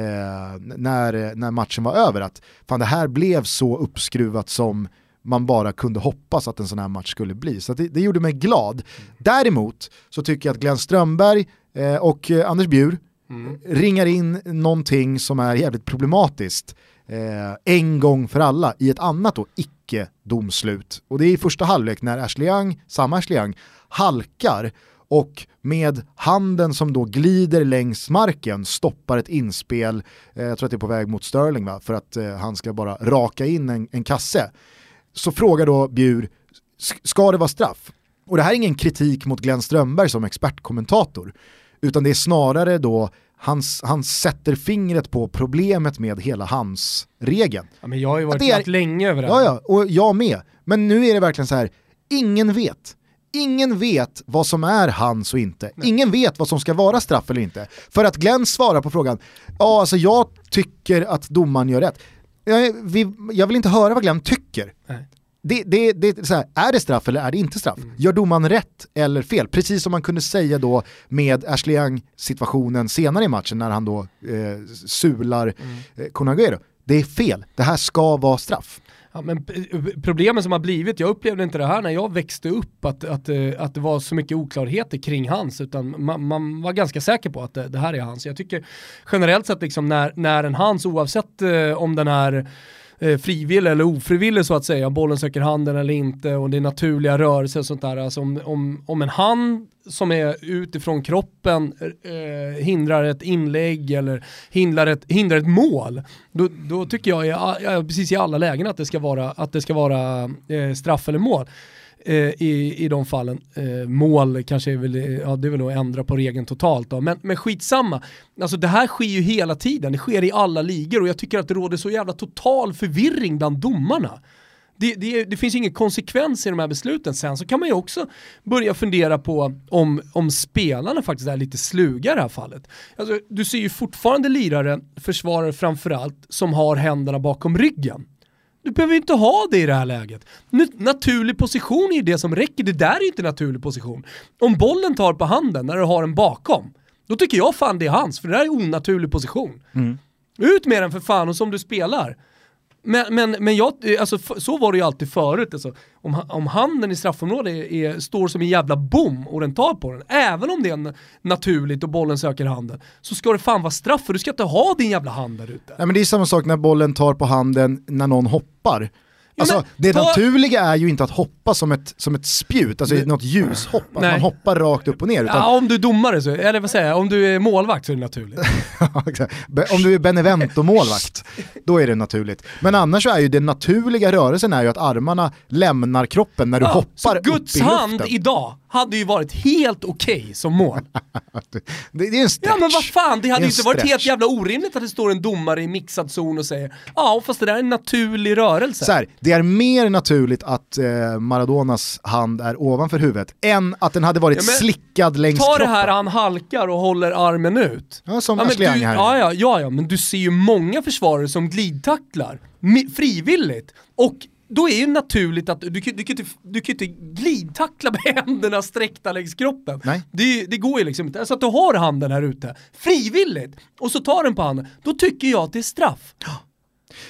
när, när matchen var över. Att fan det här blev så uppskruvat som man bara kunde hoppas att en sån här match skulle bli. Så det, det gjorde mig glad. Däremot så tycker jag att Glenn Strömberg eh, och eh, Anders Bjur mm. ringar in någonting som är jävligt problematiskt eh, en gång för alla i ett annat då icke-domslut. Och det är i första halvlek när Ashley Young, samma Ashley Young, halkar och med handen som då glider längs marken stoppar ett inspel, eh, jag tror att det är på väg mot Sterling va, för att eh, han ska bara raka in en, en kasse. Så frågar då Bjur, ska det vara straff? Och det här är ingen kritik mot Glenn Strömberg som expertkommentator, utan det är snarare då han, han sätter fingret på problemet med hela hans regeln. Ja, men jag har ju varit är, länge över det Ja, ja, och jag med. Men nu är det verkligen så här, ingen vet. Ingen vet vad som är hans och inte. Nej. Ingen vet vad som ska vara straff eller inte. För att Glenn svarar på frågan, ja alltså jag tycker att domaren gör rätt. Jag, vi, jag vill inte höra vad Glenn tycker. Nej det, det, det, är, så här, är det straff eller är det inte straff? Mm. Gör domaren rätt eller fel? Precis som man kunde säga då med Ashley Young situationen senare i matchen när han då eh, sular mm. eh. Det är fel, det här ska vara straff. Ja, men problemen som har blivit, jag upplevde inte det här när jag växte upp, att, att, eh, att det var så mycket oklarheter kring hans, utan man, man var ganska säker på att det, det, här är hans. Jag tycker generellt sett liksom när, när en hans, oavsett eh, om den är eh, frivillig eller ofrivillig så att säga, om bollen söker handen eller inte och det är naturliga rörelser och sånt där. Alltså om, om, om en hand som är utifrån kroppen eh, hindrar ett inlägg eller hindrar ett, hindrar ett mål, då, då tycker jag i, precis i alla lägen att det ska vara, att det ska vara eh, straff eller mål. Eh, I, i de fallen. Eh, mål kanske är väl, ja det är väl att ändra på regeln totalt då, men, men skitsamma. Alltså det här sker ju hela tiden, det sker i alla ligor och jag tycker att det råder så jävla total förvirring bland domarna. Det, det, det, finns ingen konsekvens i de här besluten. Sen så kan man ju också börja fundera på om, om spelarna faktiskt är lite sluga i det här fallet. Alltså, du ser ju fortfarande lirare, försvarare framförallt, som har händerna bakom ryggen. Du behöver inte ha det i det här läget. Naturlig position är ju det som räcker, det där är ju inte naturlig position. Om bollen tar på handen när du har den bakom, då tycker jag fan det är hans, för det där är onaturlig position. Mm. Ut med den för fan och som du spelar. Men, men, men jag, alltså, så var det ju alltid förut. Alltså, om, om handen i straffområdet är, är, står som en jävla bom och den tar på den, även om det är naturligt och bollen söker handen, så ska det fan vara straff för du ska inte ha din jävla hand där ute. Nej, men det är samma sak när bollen tar på handen när någon hoppar. Alltså, men, det ta... naturliga är ju inte att hoppa som ett, som ett spjut, alltså Nej. något ljushopp, att man hoppar rakt upp och ner. Utan... Ja, om du är domare, så, eller vad säger jag, om du är målvakt så är det naturligt. *laughs* om du är Benevento-målvakt, då är det naturligt. Men annars är ju den naturliga rörelsen är ju att armarna lämnar kroppen när du ja, hoppar upp i luften. Guds hand idag hade ju varit helt okej okay som mål. *laughs* det, det, är en stretch. Ja men vad fan, det hade ju inte stretch. varit helt jävla orimligt att det står en domare i mixad zon och säger ja fast det där är en naturlig rörelse. Så här, det är mer naturligt att eh, Maradonas hand är ovanför huvudet än att den hade varit ja, slickad längs ta kroppen. Ta det här han halkar och håller armen ut. Ja, som ja, du, här. Ja, ja, ja, ja, men du ser ju många försvarare som glidtacklar frivilligt och då är det ju naturligt att du, du, du, kan du kan inte glidtackla med *laughs* händerna sträckta längs kroppen. Nej. Det, det går ju liksom inte. Alltså att du har handen här ute, frivilligt, och så tar den på handen, då tycker jag att det är straff.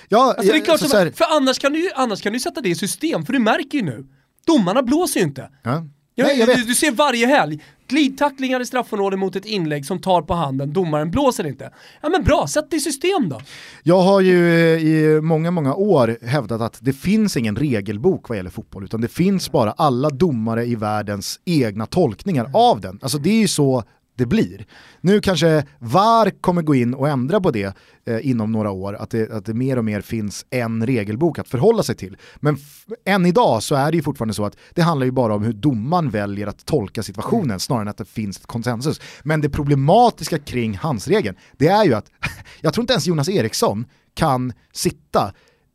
Ja, alltså det är klart som, här... För annars kan, du, annars kan du sätta det i system, för du märker ju nu, domarna blåser ju inte. Ja. Jag, Nej, jag du, du, ser varje helg, glidtacklingar i straffområdet mot ett inlägg som tar på handen, domaren blåser inte. Ja men bra, sätt det i system då. Jag har ju eh, i många, många år hävdat att det finns ingen regelbok vad gäller fotboll, utan det finns bara alla domare i världens egna tolkningar av den. Alltså det är ju så det blir. Nu kanske VAR kommer gå in och ändra på det eh, inom några år, att det, att det mer och mer finns en regelbok att förhålla sig till. Men än idag så är det ju fortfarande så att det handlar ju bara om hur domaren väljer att tolka situationen mm. snarare än att det finns ett konsensus. Men det problematiska kring handsregeln, det är ju att *laughs* jag tror inte ens Jonas Eriksson kan sitta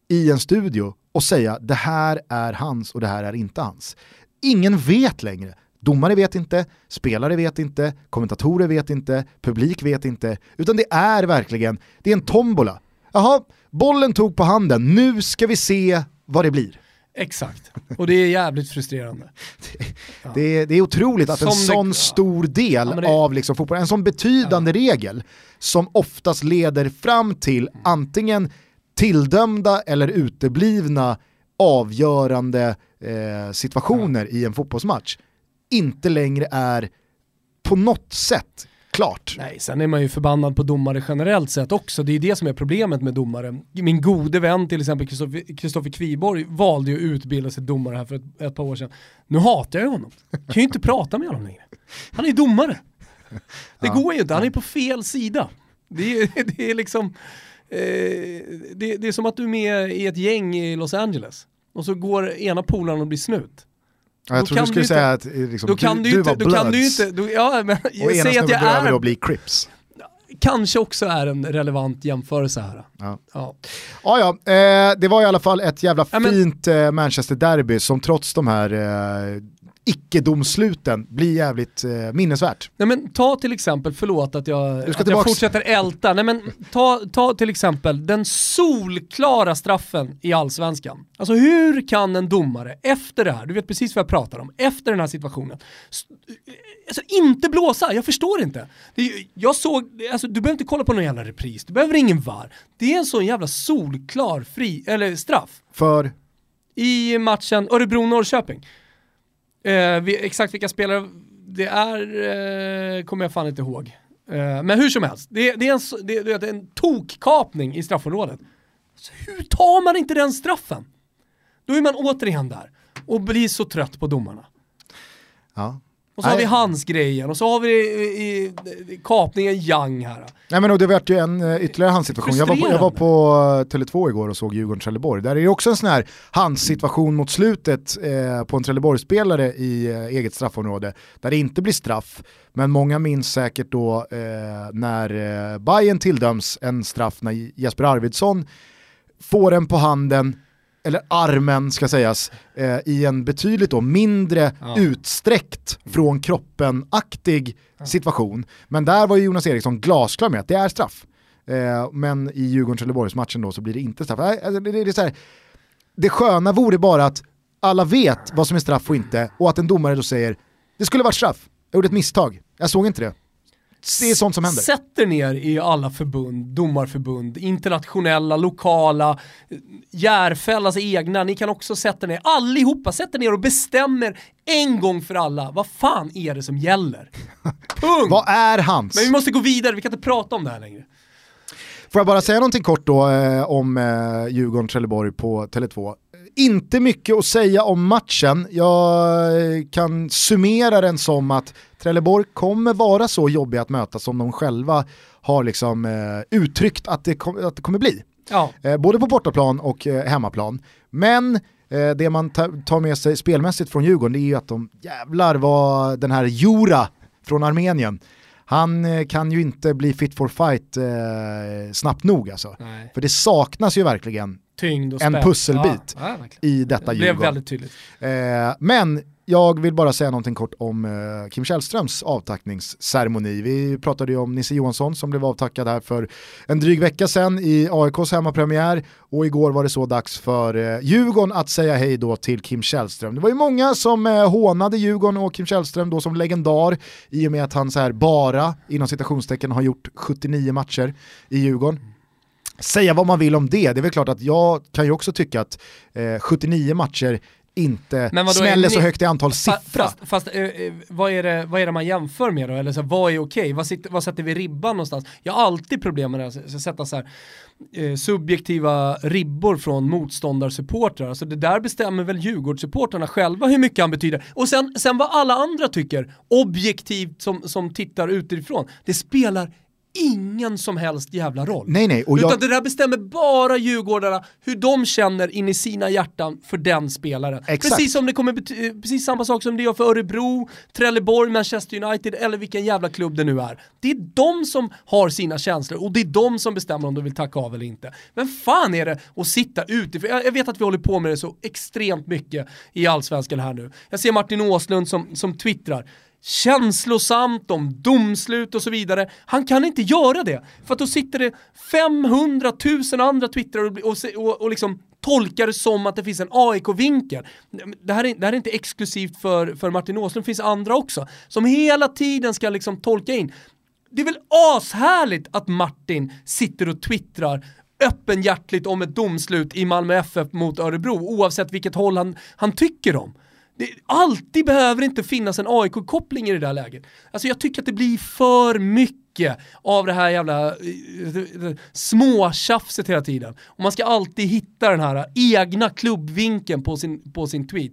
i en studio och säga det här är hans och det här är inte hans. Ingen vet längre Domare vet inte, spelare vet inte, kommentatorer vet inte, publik vet inte, utan det är verkligen, det är en tombola. Jaha, bollen tog på handen, nu ska vi se vad det blir. Exakt, och det är jävligt frustrerande. *laughs* det, ja. det, är, det, är otroligt att som en sån det, stor del ja, det, av liksom fotboll, en sån betydande ja. regel som oftast leder fram till antingen tildömda eller uteblivna avgörande eh, situationer i en fotbollsmatch inte längre är på något sätt klart. Nej, sen är man ju förbannad på domare generellt sett också. Det är det som är problemet med domare. Min gode vän till exempel Kristoffer Kviborg valde ju att utbilda sig domare här för ett, ett par år sedan. Nu hatar jag honom. Jag kan ju inte prata med honom längre. Han är domare. Det ja, går ju inte, han är på fel sida. Det är, *laughs* det är liksom, eh, det, det, är som att du är med i ett gäng i Los Angeles och så går ena polaren och blir snut. Ja, jag tror du skulle säga att liksom, då kan du, du, var då kan du inte, då, ja, men, och ena snubben går över och blir Crips. Kanske också är en relevant jämförelse här. Ja, ja. ja, ja eh, det var i alla fall ett jävla ja, fint men... eh, Manchester-derby som trots de här eh, icke-domsluten blir jävligt eh, minnesvärt. Nej men ta till exempel, förlåt att jag, att jag fortsätter älta, nej men ta, ta till exempel den solklara straffen i Allsvenskan. Alltså hur kan en domare efter det här, du vet precis vad jag pratar om, efter den här situationen, alltså inte blåsa, jag förstår inte. Det, jag såg, alltså du behöver inte kolla på någon jävla repris, du behöver ingen VAR. Det är en sån jävla solklar fri, eller straff För i matchen Örebro-Norrköping. Eh, vi, exakt vilka spelare det är eh, kommer jag fan inte ihåg. Eh, men hur som helst, det, det, är en, det, det är en tokkapning i straffområdet. Så hur tar man inte den straffen? Då är man återigen där och blir så trött på domarna. ja. Och så har Nej. vi hans grejen och så har vi i, i, i kapningen Young här. Nej men och det vart ju en eh, ytterligare handsituation. Jag var, på, jag var på eh, Tele2 igår och såg Djurgården-Trelleborg. Där är det också en sån här handsituation mot slutet eh, på en Trelleborgsspelare i eh, eget straffområde. Där det inte blir straff. Men många minns säkert då eh, när eh, Bayern tilldöms en straff när Jesper Arvidsson får den på handen, eller armen ska sägas, eh, i en betydligt då mindre Ja. utsträckt från kroppen-aktig situation. Men där var ju Jonas Eriksson glasklar med att det är straff. Eh, men i Djurgården-Trelleborgs-matchen då så blir det inte straff. Nej, Alltså, det, det, det, är så här, det sköna vore bara att alla vet vad som är straff och inte och att en domare då säger det skulle varit straff, jag gjorde ett misstag, jag såg inte det. Det är sånt som händer. Sätter ner i alla förbund, domarförbund, internationella, lokala, Järfällas egna, ni kan också sätta ner, allihopa sätter ner och bestämmer en gång för alla, vad fan är det som gäller? *laughs* Punkt! Vad är hans? Men vi måste gå vidare, vi kan inte prata om det här längre. Får jag bara säga någonting kort då eh, om eh, Djurgården-Trelleborg på Tele2. Inte mycket att säga om matchen. Jag eh, kan summera den som att Trelleborg kommer vara så jobbiga att möta som de själva har liksom, eh, uttryckt att det, kom, att det kommer bli. Ja, Eh, både på bortaplan och eh, hemmaplan. Men eh, det man ta- tar med sig spelmässigt från Djurgården det är ju att de jävlar vad den här Jura från Armenien, han eh, kan ju inte bli fit for fight eh, snabbt nog alltså. nej. För det saknas ju verkligen tyngd och En pusselbit. Ja, i detta Det Djurgården. väldigt tydligt. Eh, men jag vill bara säga någonting kort om eh, Kim Källströms avtackningsceremoni. Vi pratade ju om Nisse Johansson som blev avtackad här för en dryg vecka sedan i AIKs hemmapremiär och igår var det så dags för eh, Djurgården att säga hej då till Kim Källström. Det var ju många som eh, hånade Djurgården och Kim Källström då som legendar i och med att han så här bara, inom citationstecken, har gjort 79 matcher i Djurgården säga vad man vill om det, det är väl klart att jag kan ju också tycka att eh, 79 matcher inte Men vadå, smäller är så ni- högt i antal siffra. Fast, fast eh, eh, vad, är det, vad är det man jämför med då? Eller så, här, vad är okej? Vad, sitter, vad sätter vi ribban någonstans? Jag har alltid problem med det här, att sätta så här, eh, subjektiva ribbor från motståndarsupportrar. Alltså det där bestämmer väl Djurgårdssupportrarna själva hur mycket han betyder. Och sen, sen vad alla andra tycker, objektivt som, som tittar utifrån, det spelar ingen som helst jävla roll. Nej nej, och Utan jag, det där bestämmer bara Djurgårdarna hur de känner in i sina hjärtan för den spelaren. Exakt. Precis som det kommer eh, precis samma sak som det gör för Örebro, Trelleborg, Manchester United eller vilken jävla klubb det nu är. Det är de som har sina känslor och det är de som bestämmer om de vill tacka av eller inte. Men fan är det att sitta utifrån? Jag jag vet att vi håller på med det så extremt mycket i Allsvenskan här nu. Jag ser Martin Åslund som, som twittrar känslosamt om domslut och så vidare. Han kan inte göra det, för att då sitter det 500 000 andra twittrar och, och, och, och liksom tolkar det som att det finns en AIK-vinkel. Det här, är, det här är inte exklusivt för, för Martin Åslund, det finns andra också, som hela tiden ska liksom tolka in. Det är väl ashärligt att Martin sitter och twittrar öppenhjärtligt om ett domslut i Malmö FF mot Örebro, oavsett vilket håll han, han tycker om. Det, alltid behöver inte finnas en AIK-koppling i det där läget. Alltså jag tycker att det blir för mycket av det här jävla eh, småtjafset hela tiden. Och man ska alltid hitta den här egna klubbvinkeln på sin, på sin tweet.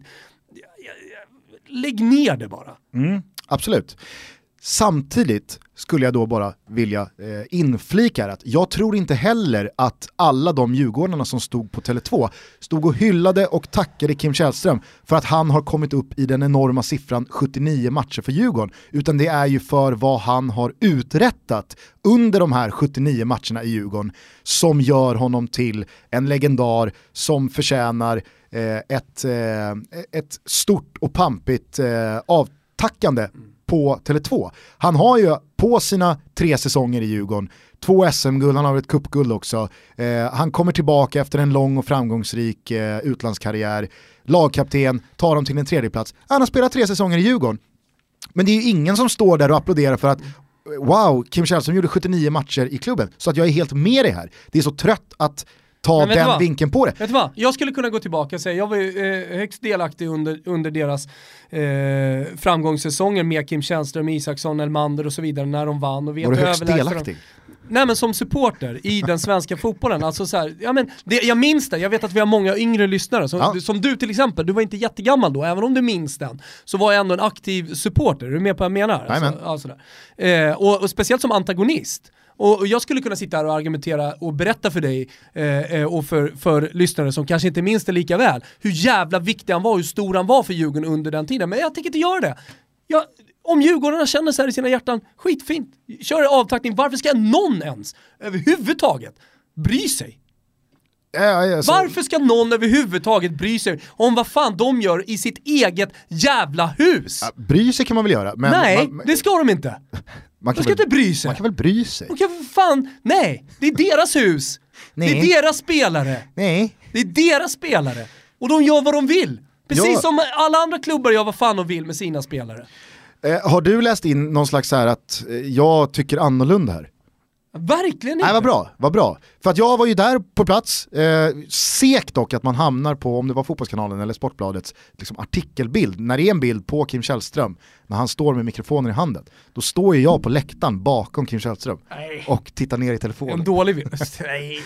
Lägg ner det bara. mm, absolut. Samtidigt skulle jag då bara vilja eh, inflika här att jag tror inte heller att alla de Djurgårdarna som stod på Tele2 stod och hyllade och tackade Kim Källström för att han har kommit upp i den enorma siffran 79 matcher för Djurgården, utan det är ju för vad han har uträttat under de här 79 matcherna i Djurgården som gör honom till en legendar som förtjänar eh, ett, eh, ett stort och pampigt eh, avtackande på Tele2. Han har ju på sina tre säsonger i Djurgården, två SM-guld, han har ett cupguld också. Eh, han kommer tillbaka efter en lång och framgångsrik eh, utlandskarriär, lagkapten, tar dem till en tredjeplats. Han har spelat tre säsonger i Djurgården. Men det är ju ingen som står där och applåderar för att wow, Kim Källström gjorde 79 matcher i klubben, så att jag är helt med dig här. Det är så trött att ta den vinkeln på det. Vet du vad? Jag skulle kunna gå tillbaka och säga, jag var ju eh, högst delaktig under, under deras eh, framgångssäsonger med Kim Källström, Isaksson, Elmander och så vidare när de vann. Och var du högst delaktig? Nej men som supporter i den svenska *laughs* fotbollen, alltså så här, ja, men det, jag minns det, jag vet att vi har många yngre lyssnare, som, ja. som du till exempel, du var inte jättegammal då, även om du minns den, så var jag ändå en aktiv supporter, är du med på vad jag menar? Alltså, alltså eh, och, och speciellt som antagonist. Och jag skulle kunna sitta här och argumentera och berätta för dig eh, eh, och för, för lyssnare som kanske inte minns det lika väl, hur jävla viktig han var, hur stor han var för Djurgården under den tiden. Men jag tänker inte göra det. Jag, om Djurgårdarna känner så här i sina hjärtan, skitfint. Kör avtackning, varför ska någon ens överhuvudtaget bry sig? Ja, alltså. Varför ska någon överhuvudtaget bry sig om vad fan de gör i sitt eget jävla hus? Ja, bry sig kan man väl göra, men... Nej, man, det ska de inte. Man de ska väl, inte bry sig. Man kan väl bry sig? De kan för fan, nej, det är deras hus. Nej. Det är deras spelare. Nej. Det är deras spelare. Och de gör vad de vill. Precis ja. som alla andra klubbar gör vad fan de vill med sina spelare. Eh, har du läst in någon slags så här att eh, jag tycker annorlunda här? Verkligen inte. Nej, vad bra, vad bra. För att jag var ju där på plats, eh, sek dock att man hamnar på, om det var Fotbollskanalen eller Sportbladets liksom artikelbild, när det är en bild på Kim Källström, när han står med mikrofonen i handen, då står ju jag på läktaren bakom Kim Källström Nej. och tittar ner i telefonen. En dålig bild. *laughs* Nej.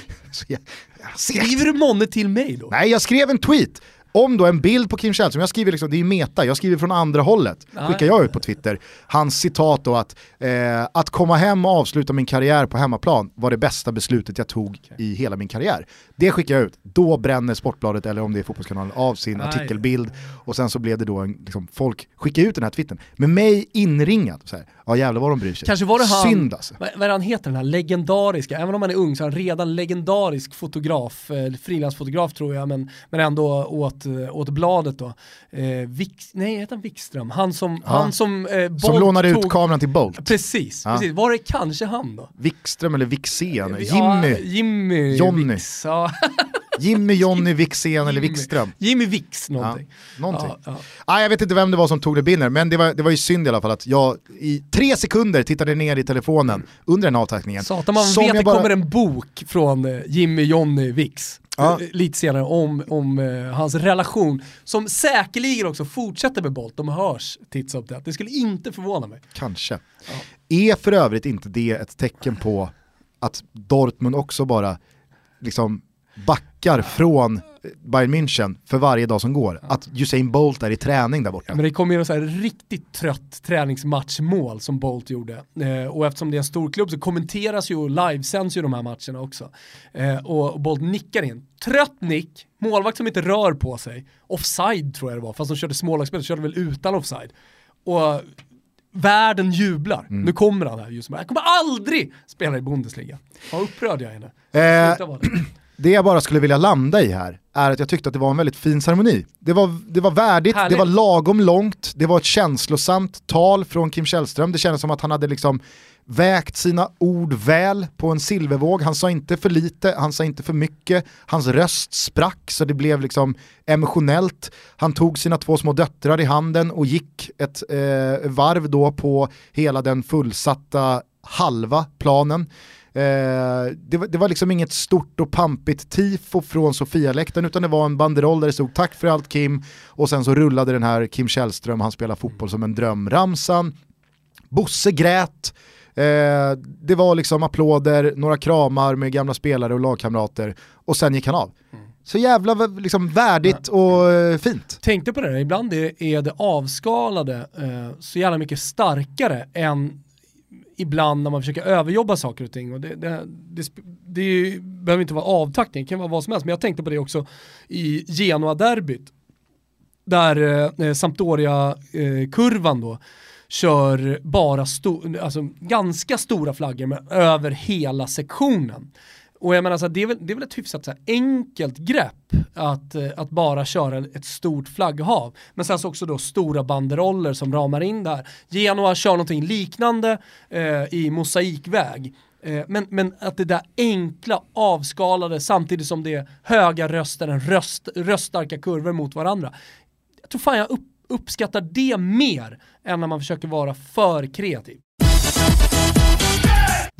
Skriver du månne till mig då? Nej, jag skrev en tweet om då en bild på Kim Källström, jag skriver liksom, det är ju meta, jag skriver från andra hållet, skickar jag ut på Twitter, hans citat då att, eh, att komma hem och avsluta min karriär på hemmaplan var det bästa beslutet jag tog i hela min karriär. Det skickar jag ut, då bränner Sportbladet eller om det är Fotbollskanalen av sin Aj. artikelbild och sen så blev det då en, liksom, folk skickar ut den här twittern med mig inringad. Så här, ja jävlar vad de bryr sig. Kanske var det han, Synd alltså. Vad, vad han heter den här legendariska, även om han är ung så är han redan legendarisk fotograf, eh, frilansfotograf tror jag, men, men ändå åt, eh, åt bladet då. Eh, Vix, nej, heter han Wikström? Han som, ja. han som eh, Bolt Som lånade tog... ut kameran till Bolt. Precis, ja. precis. Var det kanske han då? Wikström eller Wixén? Jimmy? Ja, Jimmy Johnny. Wix, ja. *laughs* Jimmy, Jonny, Wixén eller Wikström. Jimmy Wix någonting. Ja, någonting. Ja, ja. Ah, jag vet inte vem det var som tog det binner, men det var, det var ju synd i alla fall att jag i tre sekunder tittade ner i telefonen under den avtackningen. Satan man vet att det bara... kommer en bok från eh, Jimmy, Jonny, Wix. Ja. Eh, lite senare om, om uh, hans relation, som säkerligen också fortsätter med Bolt, de hörs titt som tätt. Det skulle inte förvåna mig. Kanske. Ja. Är för övrigt inte det ett tecken på att Dortmund också bara liksom backar från Bayern München för varje dag som går. Att Usain Bolt är i träning där borta. Men det kommer ju så här riktigt trött träningsmatchmål som Bolt gjorde. Eh, och eftersom det är en stor klubb så kommenteras ju och livesänds ju de här matcherna också. Eh, och Bolt nickar in. Trött nick, målvakt som inte rör på sig. Offside tror jag det var, fast de körde smålagsspel, körde väl utan offside. Och världen jublar. Mm. Nu kommer han här just nu. Han kommer aldrig spela i Bundesliga. Vad upprörd jag är nu. Eh, det jag bara skulle vilja landa i här är att jag tyckte att det var en väldigt fin ceremoni. Det var, det var värdigt, Härligt. det var lagom långt, det var ett känslosamt tal från Kim Källström. Det kändes som att han hade liksom vägt sina ord väl på en silvervåg. Han sa inte för lite, han sa inte för mycket. Hans röst sprack så det blev liksom emotionellt. Han tog sina två små döttrar i handen och gick ett eh, varv då på hela den fullsatta halva planen. Eh, det, var, det, var liksom inget stort och pampigt tifo från Sofia-läktaren utan det var en banderoll där det stod tack för allt Kim och sen så rullade den här Kim Källström, han spelar fotboll som en dröm, ramsan. Bosse grät, eh, det var liksom applåder, några kramar med gamla spelare och lagkamrater och sen gick han av. Mm. Så jävla liksom, värdigt och eh, fint. Tänkte på det ibland är det avskalade eh, så jävla mycket starkare än ibland när man försöker överjobba saker och ting. Och det, det, det, det ju, behöver inte vara avtackning, det kan vara vad som helst. Men jag tänkte på det också i Genoa-derbyt. Där eh, Sampdoria-kurvan eh, då kör bara sto alltså, ganska stora flaggor men över hela sektionen. Och jag menar så här, det, är väl, det är väl ett hyfsat så här, enkelt grepp att, eh, att bara köra ett stort flagghav. Men sen så också då stora banderoller som ramar in där. Genoa kör någonting liknande eh, i mosaikväg. Eh, men, men att det där enkla, avskalade, samtidigt som det är höga röster, en röst, röststarka kurvor mot varandra. Jag tror fan jag upp, uppskattar det mer än när man försöker vara för kreativ.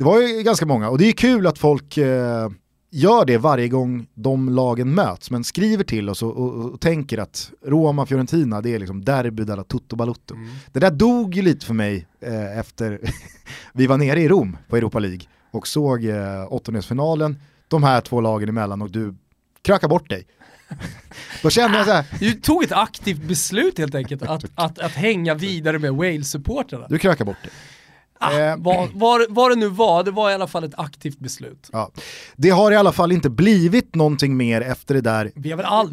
Det var ju ganska många och det är kul att folk eh, gör det varje gång de lagen möts, men skriver till oss och, och, och tänker att Roma-Fiorentina det är liksom derby della tutto balutto. Mm. Det där dog ju lite för mig eh, efter *laughs* vi var nere i Rom på Europa League och såg eh, åttondelsfinalen, de här två lagen emellan och du krökar bort dig. *laughs* Då kände jag så här. Du tog ett aktivt beslut helt enkelt att, att, att hänga vidare med Wales-supportrarna. Du krökar bort dig. Ah, eh, vad, vad, vad det nu var, det var i alla fall ett aktivt beslut. Ja. Det har i alla fall inte blivit någonting mer efter det där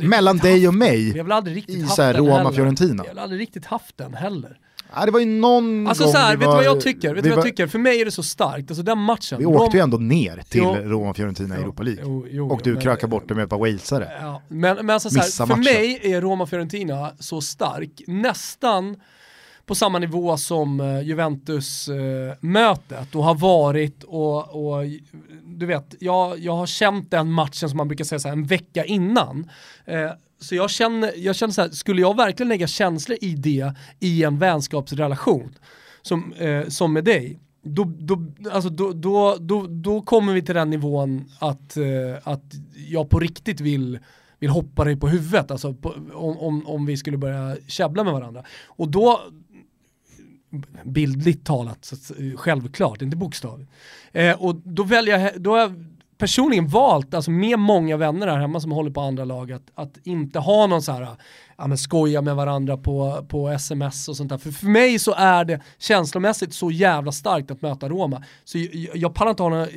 mellan dig och mig vi har väl aldrig riktigt i så Roma-Fiorentina. Vi har aldrig riktigt haft den heller. Ja, det var ju någon alltså, gång så här, vet du vad jag tycker? Vet du vad jag tycker? För mig är det så starkt, alltså den matchen. Vi åkte ju ändå ner till Roma-Fiorentina i Europa League. Jo, jo, och du krökade bort det med ett par walesare. Ja, men, men alltså, så här, för matchen. mig är Roma-Fiorentina så stark, nästan på samma nivå som eh, Juventus-mötet eh, och har varit och, och du vet, jag, jag har känt den matchen som man brukar säga så här, en vecka innan. Eh, så jag känner, jag känner så här, skulle jag verkligen lägga känslor i det i en vänskapsrelation som, eh, som med dig, då, då, alltså då, då, då, då kommer vi till den nivån att, eh, att jag på riktigt vill vill hoppa dig på huvudet, alltså på, om, om, om vi skulle börja käbbla med varandra. Och då, bildligt talat, så, självklart, inte bokstavligt. Eh, och då väljer jag, då har jag personligen valt, alltså med många vänner här hemma som håller på andra lag, att, att inte ha någon så här, ja men skoja med varandra på, på sms och sånt där. För för mig så är det känslomässigt så jävla starkt att möta Roma. Så jag, jag pallar inte ha några eh,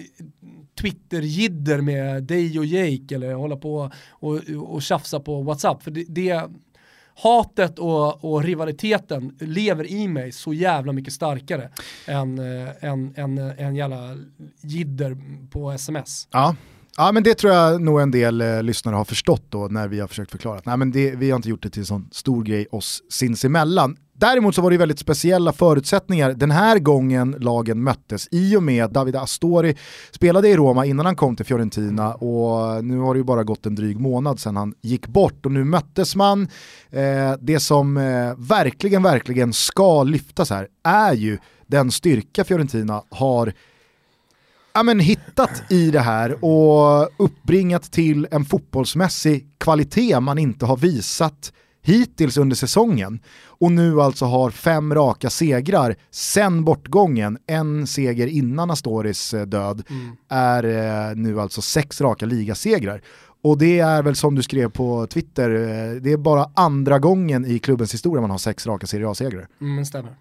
Twitter-jidder med dig och Jake eller hålla på och, och tjafsa på WhatsApp. För det, det hatet och, och, rivaliteten lever i mig så jävla mycket starkare än, äh, än, än, eh, än jävla jidder på sms. Ja. Ja men det tror jag nog en del eh, lyssnare har förstått då när vi har försökt förklara. Nej men det, vi har inte gjort det till en sån stor grej oss sinsemellan. Däremot så var det väldigt speciella förutsättningar. Den här gången lagen möttes. I och med Davide Astori spelade i Roma innan han kom till Fiorentina och nu har det ju bara gått en dryg månad sedan han gick bort. Och nu möttes man. Eh, det som eh, verkligen, verkligen ska lyftas här är ju den styrka Fiorentina har ja, men, hittat i det här och uppbringat till en fotbollsmässig kvalitet man inte har visat hittills under säsongen och nu alltså har fem raka segrar sen bortgången, en seger innan Astoris eh, död, mm. är eh, nu alltså sex raka ligasegrar. Och det är väl som du skrev på Twitter, eh, det är bara andra gången i klubbens historia man har sex raka Serie A-segrar. Mm, stämmer.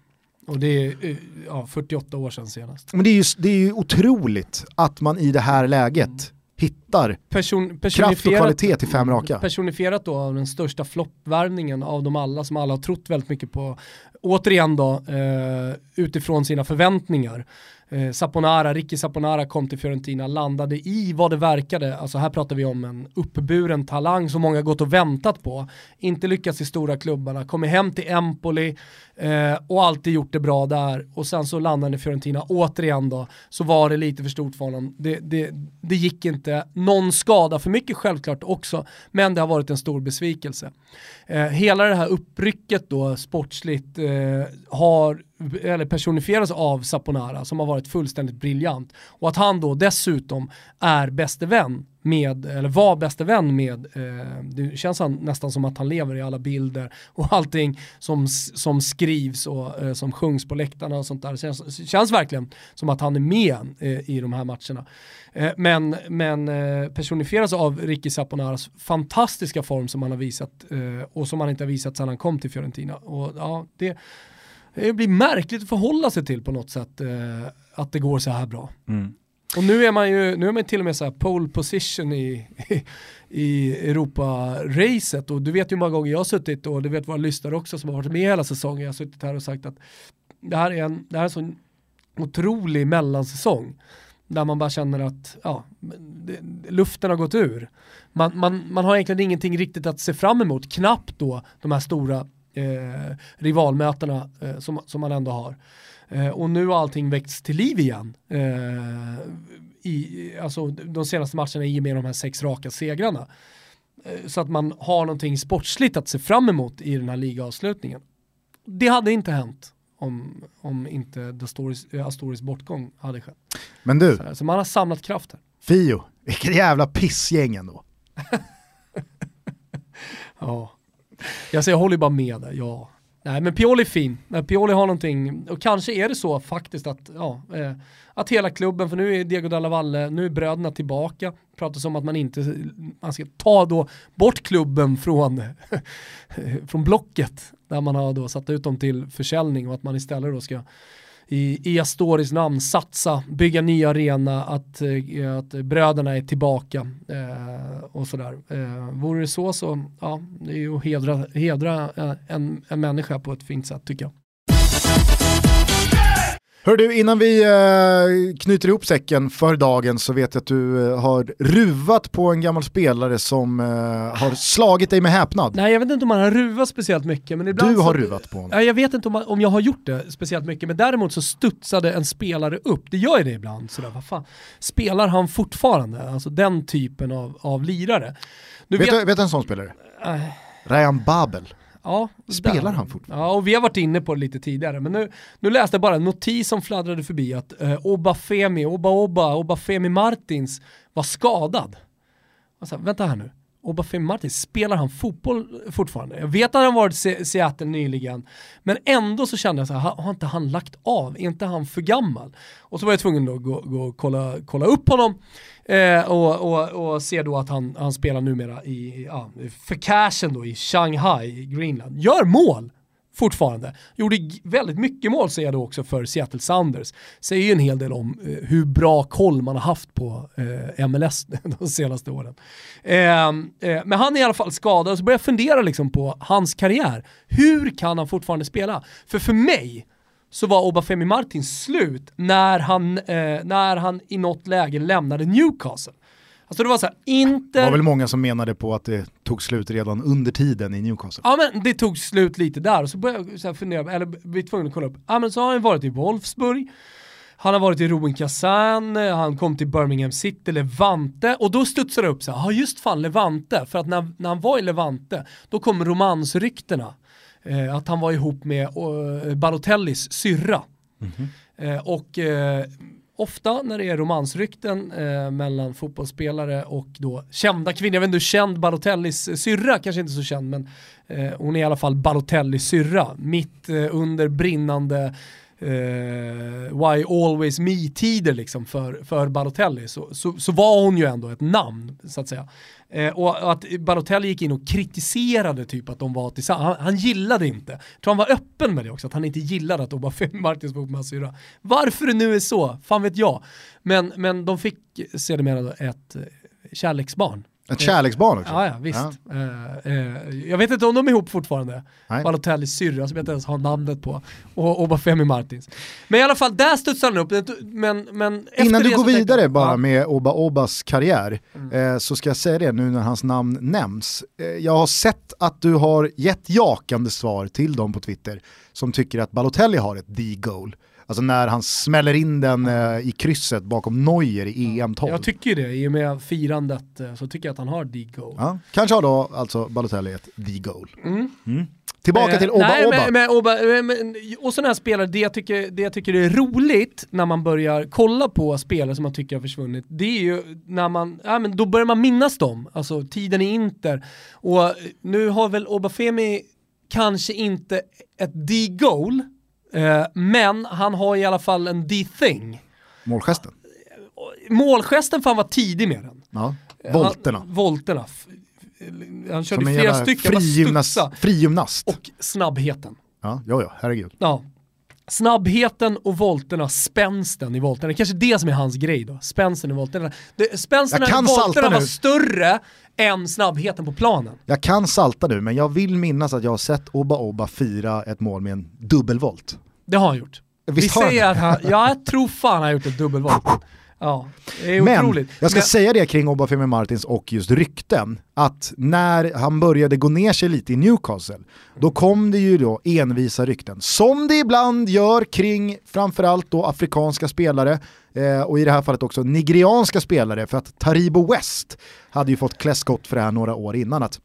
Och det är ja, 48 år sedan senast. Men det är ju, det är ju otroligt att man i det här läget mm hittar Person, kraft och kvalitet till fem raka. Personifierat då av den största floppvärvningen av dem alla som alla har trott väldigt mycket på. Återigen då, eh, utifrån sina förväntningar. Eh, Saponara, Ricky Saponara kom till Fiorentina, landade i vad det verkade, alltså här pratar vi om en uppburen talang som många gått och väntat på, inte lyckats i stora klubbarna, kommer hem till Empoli eh, och alltid gjort det bra där och sen så landade han i Fiorentina, återigen då, så var det lite för stort för honom. Det, det, det gick inte, någon skada för mycket självklart också, men det har varit en stor besvikelse. Eh, hela det här upprycket då sportsligt eh, har eller personifieras av Saponara som har varit fullständigt briljant. Och att han då dessutom är bäste vän med, eller var bäste vän med, eh, det känns han, nästan som att han lever i alla bilder och allting som, som skrivs och eh, som sjungs på läktarna och sånt där. Det känns, känns verkligen som att han är med eh, i de här matcherna. Eh, men men eh, personifieras av Ricky Saponaras fantastiska form som han har visat eh, och som han inte har visat sedan han kom till Fiorentina. Och, ja, det, det blir märkligt att förhålla sig till på något sätt att det går så här bra. Mm. Och nu är man ju nu är man till och med så här pole position i, i, *laughs* i Europa-racet och du vet ju hur många gånger jag har suttit och du vet våra lyssnare också som har varit med hela säsongen. Jag har suttit här och sagt att det här är en, det här är en sån otrolig mellansäsong där man bara känner att ja, luften har gått ur. Man, man, man har egentligen ingenting riktigt att se fram emot, knappt då de här stora eh, rivalmötena eh, som, som man ändå har. Eh, och nu har allting väckts till liv igen. Eh, i, alltså de senaste matcherna i och med de här sex raka segrarna. Eh, så att man har någonting sportsligt att se fram emot i den här ligaavslutningen. Det hade inte hänt om, om inte Astoris, Astoris bortgång hade skett. Men du. Så, så man har samlat krafter. Fio, vilket jävla pissgäng ändå. *laughs* ja. Jag, säger, jag håller bara med där, ja. Nej men Pioli är fin, Pioli har någonting, och kanske är det så faktiskt att, ja, eh, att hela klubben, för nu är Diego Dalla Valle, nu är bröderna tillbaka, pratas om att man inte, man ska ta då bort klubben från, *laughs* från blocket, där man har då satt ut dem till försäljning och att man istället då ska i, i Astoris namn satsa, bygga ny arena, att, eh, att bröderna är tillbaka eh, och sådär. Eh, vore det så så, ja, det är ju att hedra, hedra en, en människa på ett fint sätt tycker jag. Hör du, innan vi eh, knyter ihop säcken för dagen så vet jag att du eh, har ruvat på en gammal spelare som eh, har slagit dig med häpnad. Nej jag vet inte om man har ruvat speciellt mycket. Men ibland du har så, ruvat på honom. Jag vet inte om, man, om jag har gjort det speciellt mycket, men däremot så studsade en spelare upp. Det gör ju det ibland. Sådär, vad fan. Spelar han fortfarande? Alltså den typen av, av lirare. Nu vet, vet, du, vet en sån spelare? Äh. Ryan Babel. Ja, Spelar där. han fortfarande? Ja, och vi har varit inne på det lite tidigare, men nu, nu läste jag bara en notis som fladdrade förbi att eh, Obafemi, Oba Oba, Obafemi Martins var skadad. Alltså, vänta här nu, Obafemi Martins, spelar han fotboll fortfarande? Jag vet att han varit i Seattle nyligen, men ändå så kände jag så här, har inte han lagt av? Är inte han för gammal? Och så var jag tvungen att gå, gå och kolla, kolla upp honom Eh, och, och, och ser då att han, han spelar numera i, ja, för cashen då i Shanghai, Greenland. Gör mål! Fortfarande. Gjorde väldigt mycket mål säger jag då också för Seattle Sounders. Säger ju en hel del om eh, hur bra koll man har haft på eh, MLS *laughs* de senaste åren. Ehm, eh, men han är i alla fall skadad och så börjar jag fundera liksom på hans karriär. Hur kan han fortfarande spela? För för mig så var Obafemi Martins slut när han, eh, när han i något läge lämnade Newcastle. Alltså det var så här, Inter... Det var väl många som menade på att det tog slut redan under tiden i Newcastle. Ja men det tog slut lite där och så började jag så här fundera, eller bli tvungen att kolla upp. Ja men så har han varit i Wolfsburg, han har varit i Ruben Kazan, han kom till Birmingham City, Levante och då studsade det upp så här, ja just fan Levante, för att när, när han var i Levante, då kom romansryktena eh, att han var ihop med eh, Balotellis syrra. Mm -hmm. eh, och eh, ofta när det är romansrykten eh, mellan fotbollsspelare och då kända kvinnor, jag vet inte hur känd Balotellis eh, syrra, kanske inte så känd, men eh, hon är i alla fall Balotellis syrra, mitt eh, under brinnande eh, why always me-tider liksom för, för Balotelli så, så, så, var hon ju ändå ett namn så att säga. Eh, och att Balotelli gick in och kritiserade typ att de var tillsammans. Han, han gillade inte. Jag tror han var öppen med det också, att han inte gillade att Obafemi *laughs* Martins var ihop med syra. Varför det nu är så, fan vet jag. Men, men de fick sedermera ett eh, kärleksbarn. Ett kärleksbarn också? Ja, ja visst. Ja. Uh, uh, jag vet inte om de är ihop fortfarande. Balotellis syrra som jag inte ens har namnet på. Och Obafemi Martins. Men i alla fall, där studsar han upp. Men, men Innan du går vidare bara ja. med Oba Obas karriär, mm. uh, så ska jag säga det nu när hans namn nämns. jag har sett att du har gett jakande svar till dem på Twitter som tycker att Balotelli har ett D-goal. Alltså när han smäller in den eh, i krysset bakom Neuer i EM 12. Jag tycker det, i och med firandet eh, så tycker jag att han har D-goal. Ja, kanske har då alltså Balotelli ett D-goal. Mm. Mm. Tillbaka Eh, till Oba nej, Oba. Men, men, Oba men, men, och sådana här spelare, det jag, tycker, det jag tycker är roligt när man börjar kolla på spelare som man tycker har försvunnit, det är ju när man, ja men då börjar man minnas dem, alltså tiden i Inter. Och eh, nu har väl Obafemi kanske inte ett D-goal, eh, men han har i alla fall en D-thing. Målgesten. Målgesten fan var tidig med den. Ja. Volterna. Han, volterna. Han körde Som flera stycken, frigymnast. frigymnast. Och snabbheten. Ja, ja, ja, herregud. Ja. Snabbheten och volterna, spänsten i volterna. Det är kanske det som är hans grej då. Spänsten i volterna. Det, spänsten i volterna var större än snabbheten på planen. Jag kan salta nu, men jag vill minnas att jag har sett Oba Oba fira ett mål med en dubbelvolt. Det har han gjort. Visst Vi har han säger att han, ja, jag tror fan han har gjort ett dubbelvolt. Ja, det är Men otroligt. jag ska Men- säga det kring Obafemi Martins och just rykten, att när han började gå ner sig lite i Newcastle, då kom det ju då envisa rykten, som det ibland gör kring framförallt då afrikanska spelare, eh, och i det här fallet också nigerianska spelare, för att Taribo West hade ju fått kläskott för det här några år innan, att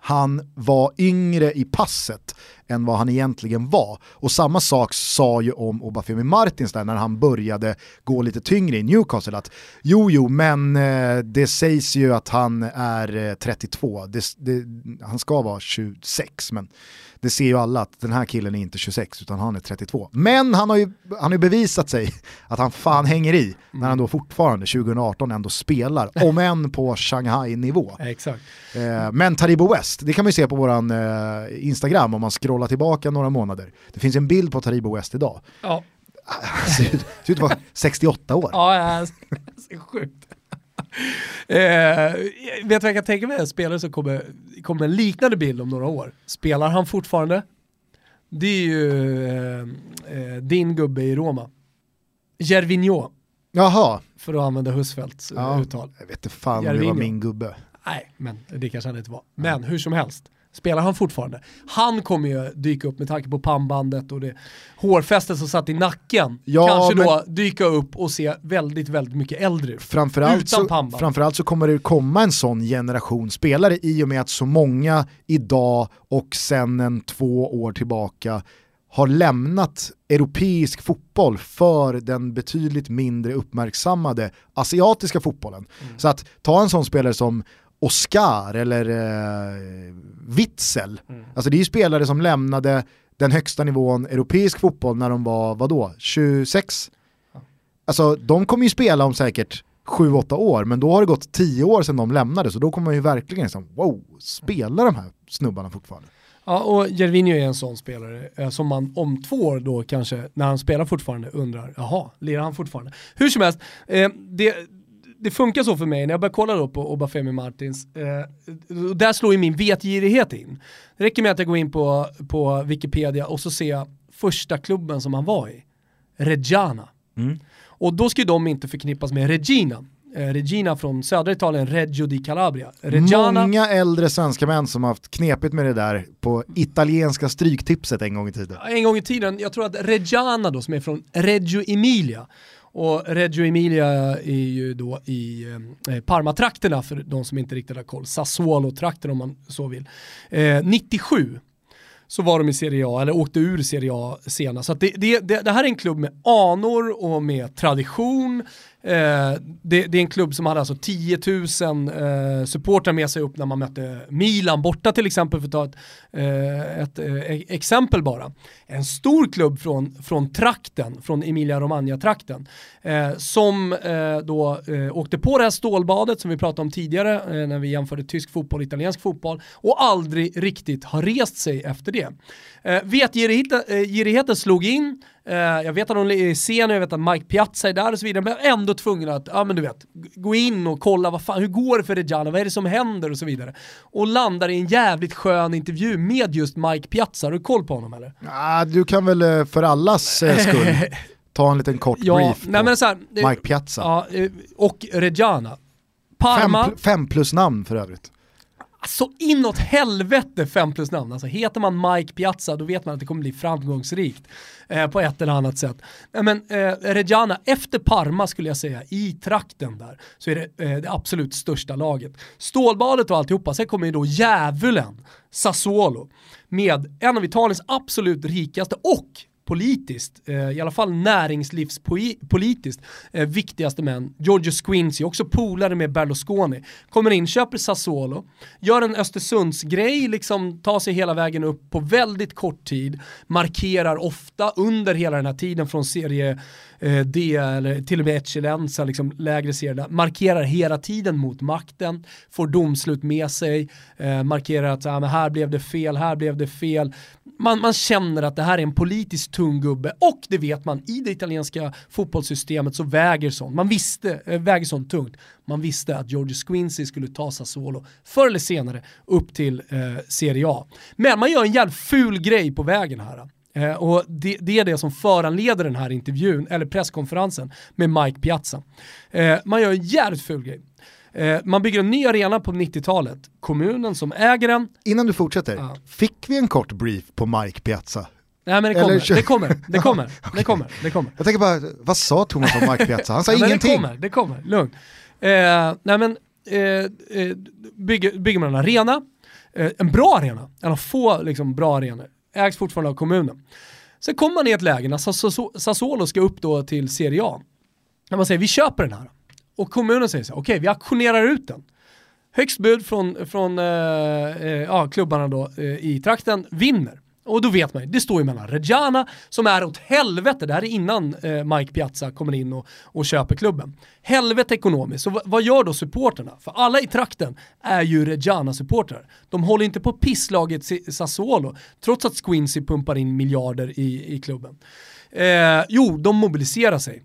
han var yngre i passet än vad han egentligen var. Och samma sak sa ju om Obafemi Martins där när han började gå lite tyngre i Newcastle att jo, jo, men eh, det sägs ju att han är eh, 32. Det, det, han ska vara 26, men det ser ju alla att den här killen är inte 26 utan han är 32. Men han har ju, han har bevisat sig *laughs* att han fan hänger i när han då fortfarande 2018 ändå spelar, *laughs* om än på Shanghai-nivå. Exakt. Eh, men Taribo West, det kan man ju se på våran eh, Instagram om man scrollar tillbaka några månader. Det finns en bild på Taribo West idag. Ja, *laughs* Han ser ut att vara 68 år. ja ja, det är sjukt. Eh, vet du vad jag kan tänka mig? En spelare som kommer, kommer en liknande bild om några år. Spelar han fortfarande? Det är ju eh, eh, din gubbe i Roma. Gervinho, Jaha, för att använda Husfeldts eh, Ja. uttal. jag vet inte fan om det var min gubbe. Nej, men det kanske han inte var. Men hur som helst, spelar han fortfarande? Han kommer ju dyka upp med tanke på pannbandet och det hårfästet som satt i nacken. Ja, kanske men- då dyka upp och se väldigt, väldigt mycket äldre ut. Framförallt Utan så, pannband. framförallt så kommer det komma en sån generation spelare i och med att så många idag och sen en två år tillbaka har lämnat europeisk fotboll för den betydligt mindre uppmärksammade asiatiska fotbollen. Så att ta en sån spelare som Oscar eller eh, Witzel, alltså det är ju spelare som lämnade den högsta nivån europeisk fotboll när de var, vadå, 26? Alltså de kommer ju spela om säkert 7-8 år, men då har det gått 10 år sedan de lämnade, så då kommer man ju verkligen liksom, wow, spelar de här snubbarna fortfarande? Ja, och Gervinho är en sån spelare eh, som man om två år då kanske, när han spelar fortfarande, undrar, jaha, lirar han fortfarande? Hur som helst, eh, det, det funkar så för mig när jag börjar kolla då på Obafemi Martins, eh, där slår ju min vetgirighet in. Det räcker med att jag går in på, på Wikipedia och så ser jag första klubben som han var i, Reggiana. Och då ska ju de inte förknippas med Regina. Eh, Regina från södra Italien, Reggio di Calabria. Reggiana, Många äldre svenska män som har haft knepigt med det där på italienska stryktipset en gång i tiden. en gång i tiden, jag tror att Reggiana då, som är från Reggio Emilia, och Reggio Emilia är ju då i eh, eh, Parma-trakterna för de som inte riktigt har koll, Sassuolo-trakten om man så vill. Eh, 97 så var de i Serie A, eller åkte ur Serie A senast. Så att det, det, det, det här är en klubb med anor och med tradition. Eh, det, det är en klubb som hade alltså 10 000 eh, supportrar med sig upp när man mötte Milan borta till exempel, för att ta ett, eh, ett eh, e-, exempel bara. En stor klubb från, från trakten, från Emilia-Romagna-trakten, eh, som eh, då eh, åkte på det här stålbadet som vi pratade om tidigare eh, när vi jämförde tysk fotboll och italiensk fotboll och aldrig riktigt har rest sig efter det. Eh, vetgirigheten eh, slog in, eh, jag vet att de är i scen, jag vet att Mike Piazza är där och så vidare, men ändå tvungen att, ja men du vet, gå in och kolla vad fan, hur går det för Reggiana, vad är det som händer och så vidare. Och landar i en jävligt skön intervju med just Mike Piazza, har du koll på honom eller? Ah, du kan väl eh, för allas skull ta en liten kort Ja, brief nej men så här, Mike Piazza. Ja, och Reggiana. Fem, Parma, pl- fem plus namn för övrigt. Alltså inåt helvete 5 plus namn. Alltså heter man Mike Piazza då vet man att det kommer bli framgångsrikt eh, på ett eller annat sätt. Eh, men eh, Reggiana, efter Parma skulle jag säga, i trakten där, så är det eh, det absolut största laget. Stålbadet och alltihopa, sen kommer ju då djävulen Sassuolo med en av Italiens absolut rikaste och politiskt, eh, i alla fall näringslivspolitiskt, eh, viktigaste män, Giorgio Squincy, också polare med Berlusconi, kommer in, köper Sassuolo, gör en Östersundsgrej, liksom tar sig hela vägen upp på väldigt kort tid, markerar ofta under hela den här tiden från serie eh, eller till och med Eccellenza, liksom lägre serier, markerar hela tiden mot makten, får domslut med sig, eh, markerar att ah, men här blev det fel, här blev det fel, man, man känner att det här är en politiskt tung gubbe och det vet man i det italienska fotbollssystemet så väger sånt, man visste, eh, väger sånt tungt. Man visste att George Squincy skulle ta Sassuolo förr eller senare upp till eh, Serie A. Men man gör en jävligt ful grej på vägen här. Eh, och det, det, är det som föranleder den här intervjun, eller presskonferensen med Mike Piazza. Eh, man gör en jävligt ful grej. Eh, man bygger en ny arena på 90-talet. Kommunen som äger den. Innan du fortsätter, ja. fick vi en kort brief på Mike Piazza? Nej men det kommer, Eller, det kommer, *laughs* det kommer, okay. det kommer, det kommer. Jag tänker bara, vad sa Thomas om Mike Piazza? Han sa *laughs* ja, ingenting. Det kommer, det kommer, lugn. Eh, nej men, eh, eh, bygger, bygger man en arena, eh, en bra arena, en av få liksom, bra arenor, ägs fortfarande av kommunen. Sen kommer man i ett läge när Sassuolo ska upp då till Serie A. När man säger vi köper den här. Och kommunen säger så okej okay, vi auktionerar ut den. Högst bud från, från eh, eh, ja, klubbarna då, eh, i trakten vinner. Och då vet man ju, det står ju mellan Reggiana som är åt helvete, det här är innan eh, Mike Piazza kommer in och, och köper klubben. Helvete ekonomiskt, så vad gör då supporterna? För alla i trakten är ju Reggiana-supportrar. De håller inte på pisslaget Sassuolo, trots att Squincy pumpar in miljarder i, i klubben. Eh, jo, de mobiliserar sig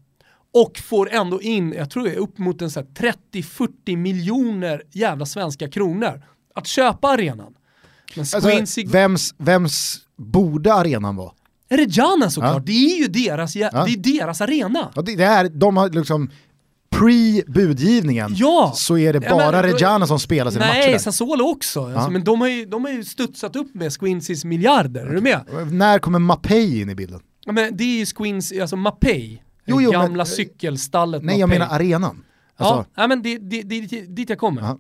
och får ändå in, jag tror det är upp mot en 30-40 miljoner jävla svenska kronor att köpa arenan. Men alltså, vems, vems borde arenan vara? Reggiana såklart, ja. det är ju deras, ja. det är deras arena. Ja, det, det är, de har liksom pre-budgivningen ja. så är det bara ja, Reggiana som spelar sina nej, matcher Nej, Sassuolo också. Ja. Alltså, men de har, ju, de har ju studsat upp med Squincys miljarder, är du med? När kommer Mapei in i bilden? Ja, men det är ju Squincy, alltså Mapei, jo, jo, gamla men, cykelstallet. Nej, jag menar arenan. Alltså. Ja, men det är det, det, dit jag kommer. Aha.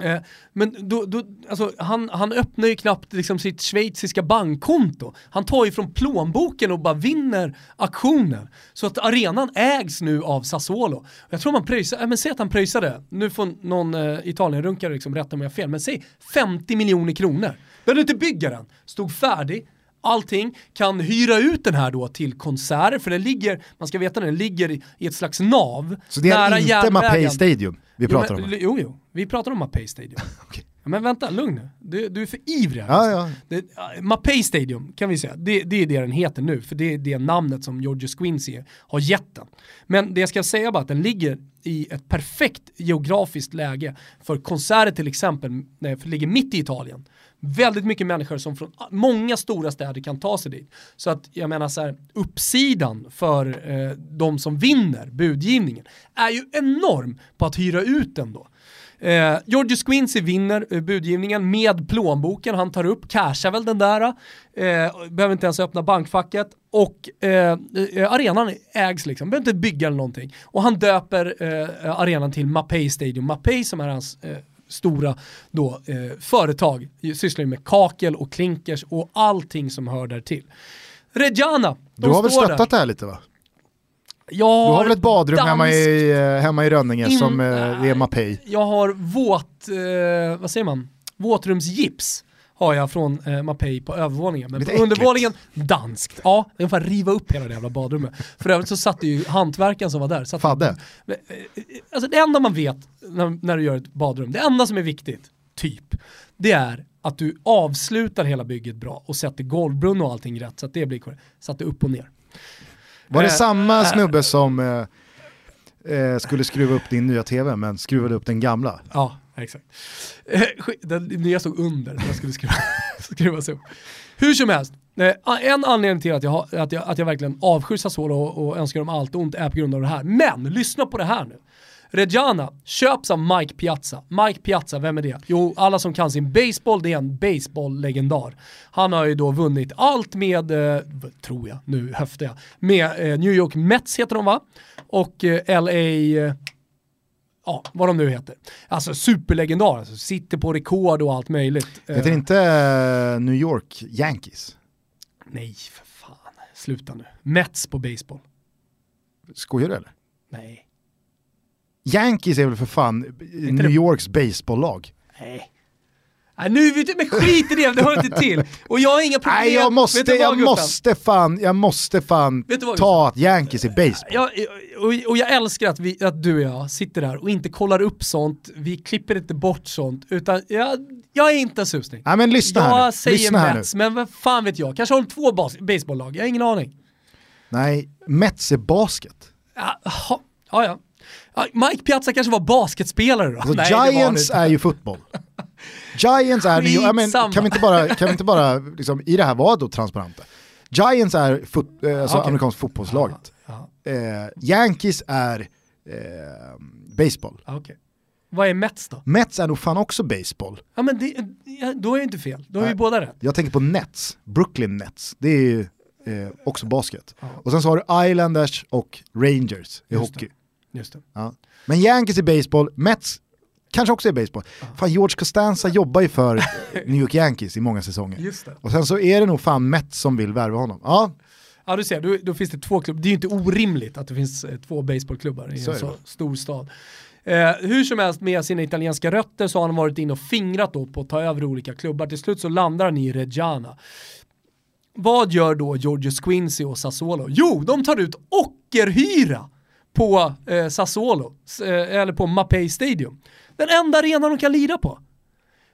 Eh, men då, då, alltså, han, han öppnar ju knappt liksom sitt schweiziska bankkonto. Han tar ju från plånboken och bara vinner aktionen. Så att arenan ägs nu av Sassuolo. Jag tror man pröjsar, äh, men säg att han pröjsade, nu får någon äh, Italienrunkare liksom rätta om jag har fel, men säg 50 miljoner kronor. Behövde inte bygga den, stod färdig, allting, kan hyra ut den här då till konserter, för den ligger, man ska veta den ligger i ett slags nav. Så det är inte Mapei Stadium vi pratar jo, men, om? Jo, jo, vi pratar om Mapei Stadium. *laughs* okay. men vänta, lugn nu. Du, du är för ivrig här. Ja, ja. Det, Mapei Stadium kan vi säga, det, det, är det den heter nu, för det är det namnet som George Squincy har gett den. Men det jag ska säga bara att den ligger i ett perfekt geografiskt läge för konserter till exempel, för det ligger mitt i Italien väldigt mycket människor som från många stora städer kan ta sig dit. Så att jag menar så här, uppsidan för eh, de som vinner budgivningen är ju enorm på att hyra ut den då. Eh, Georgius Quincy vinner eh, budgivningen med plånboken, han tar upp, cashar väl den där, eh, behöver inte ens öppna bankfacket och eh, eh arenan ägs liksom, behöver inte bygga eller någonting. Och han döper eh, arenan till Mapei Stadium, Mapei som är hans eh, stora då, eh, företag sysslar ju med kakel och klinkers och allting som hör där till. Reggiana, Du har väl stöttat där. det här lite va? Jag du har väl ett badrum dansk... hemma, i, eh, hemma i Rönninge In, som eh, är Mapei? Jag har våt, eh, vad säger man, våtrumsgips har jag från eh, Mapei på övervåningen. Men Lite på undervåningen, danskt. Ja, det är ungefär riva upp hela det jävla badrummet. För övrigt så satt ju hantverkaren som var där. Satt Fadde? Eh, alltså det enda man vet när, när du gör ett badrum, det enda som är viktigt, typ, det är att du avslutar hela bygget bra och sätter golvbrunn och allting rätt så att det blir korrekt. Så att det är upp och ner. Var det eh, samma äh, snubbe som eh, eh, skulle skruva upp din nya tv men skruvade upp den gamla? Ja, exakt. Eh, den nya stod under, den skulle skruva, *laughs* skruvas upp. Hur som helst, eh, en anledning till att jag, att jag, att jag verkligen avskyr Sassuolo och, och önskar dem allt ont är på grund av det här. Men lyssna på det här nu. Reggiana köps av Mike Piazza. Mike Piazza, vem är det? Jo, alla som kan sin baseball, det är en baseball-legendar. Han har ju då vunnit allt med, eh, tror jag, nu höftar jag, med eh, New York Mets heter de va? Och eh, LA, eh, ja vad de nu heter. Alltså superlegendar, alltså, sitter på rekord och allt möjligt. Heter Eh, inte eh, New York Yankees? Nej, för fan. Sluta nu. Mets på baseball. Skojar du eller? Nej. Yankees är väl för fan New det- Yorks baseballlag? Nej. Nej, nu vet du, men skit i det, det hör inte till. Och jag har inga problem. Nej jag måste, vad, jag Gustav? måste fan, jag måste fan vad, ta att Yankees är baseball. Jag, och, och jag älskar att, vi, att du och jag sitter där och inte kollar upp sånt, vi klipper inte bort sånt, utan jag, jag är inte en susning. Nej men lyssna här nu. Jag säger Lyssna här. Mets, men vad fan vet jag? Kanske har de två bas- baseballlag, jag har ingen aning. Nej, Mets är basket. Ja, ja, ja, Mike Piazza kanske var basketspelare då? Alltså, Nej, Giants är ju fotboll. *laughs* Giants är, ju, ja, men, Skitsamma. kan vi inte bara, kan vi inte bara liksom, i det här vara då transparenta? Giants är fot, eh, alltså Okej. amerikansk fotbollslaget. Ja, Eh, Yankees är eh, baseball. ja, okej. Vad är Mets då? Mets är nog fan också baseball. Ja men det, ja, då är jag inte fel, då har vi båda rätt. Jag tänker på Nets, Brooklyn Nets. Det är ju eh, också basket. Och sen så har du Islanders och Rangers i Just hockey. Just det. Ja. Men Yankees är baseball, Mets kanske också är baseball. Fan George Costanza jobbar ju för *laughs* New York Yankees i många säsonger. Och sen så är det nog fan Mets som vill värva honom. Ja, Ja du ser, då, då finns det två klubbar. Det är ju inte orimligt att det finns eh, två baseballklubbar i Så en så stor stad. Eh, hur som helst med sina italienska rötter så har han varit inne och fingrat då på att ta över olika klubbar. Till slut så landar han i Reggiana. Vad gör då Giorgio Squincy och Sassuolo? Jo, de tar ut ockerhyra på eh, Sassuolo, eh, eller på Mapei Stadium. Den enda arenan de kan lira på.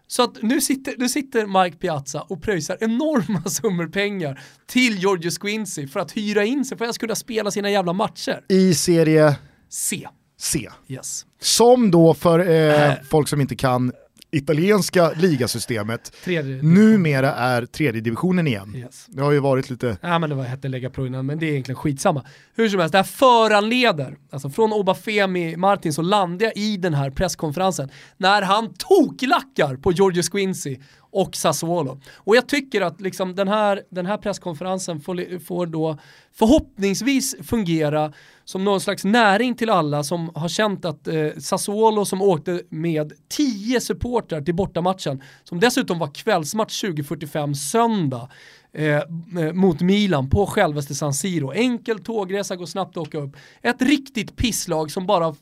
Så att nu sitter, nu sitter Mike Piazza och pröjsar enorma *laughs* summor pengar till Giorgio Squincy för att hyra in sig för att kunna spela sina jävla matcher. i serie C. C. Yes. Som då för eh, folk som inte kan italienska ligasystemet numera är tredje divisionen igen. Yes. Det har ju varit lite, Ja men det var hette lägga pro innan, men det är egentligen skitsamma. Hur som helst, det här föranleder, alltså från Obafemi Martin så landar jag i den här presskonferensen när han toklackar på Giorgio Squincy och Sassuolo. Och jag tycker att liksom den, här, den här presskonferensen får, får då förhoppningsvis fungera som någon slags näring till alla som har känt att eh, Sassuolo som åkte med 10 supportrar till bortamatchen, som dessutom var kvällsmatch 2045 söndag, eh, eh, mot Milan på självaste San Siro. Enkel tågresa, går snabbt att åka upp. Ett riktigt pisslag som bara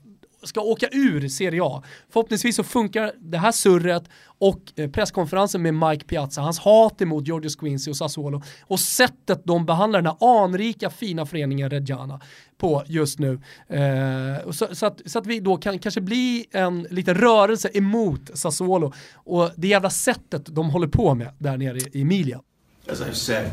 ska åka ur Serie A. Förhoppningsvis så funkar det här surret och eh, presskonferensen med Mike Piazza, hans hat emot Giorgio Squincy och Sassuolo och sättet de behandlar den här anrika fina föreningen Reggiana på just nu. Eh, så, så, att, så att vi då kan kanske bli en liten rörelse emot Sassuolo och det jävla sättet de håller på med där nere i i Emilia. As I've said,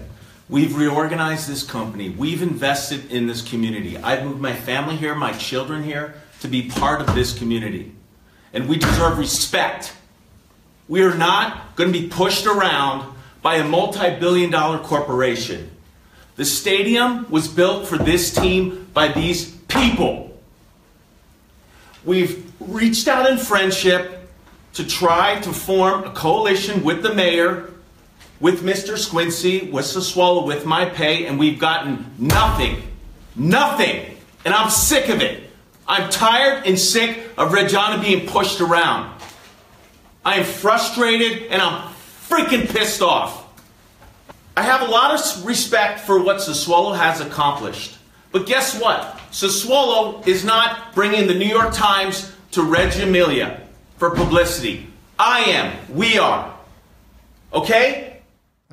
we've reorganized this company. We've invested in this community. I've moved my family here, my children here, to be part of this community. And we deserve respect. We are not going to be pushed around by a multi billion dollar corporation. The stadium was built for this team by these people. We've reached out in friendship to try to form a coalition with the mayor with Mr. Squincy, with Sassuolo, with my pay, and we've gotten nothing. Nothing. And I'm sick of it. I'm tired and sick of Reggiana being pushed around. I am frustrated and I'm freaking pissed off. I have a lot of respect for what Sassuolo has accomplished. But guess what? Sassuolo is not bringing the New York Times to Reggio Emilia for publicity. I am. We are. Okay?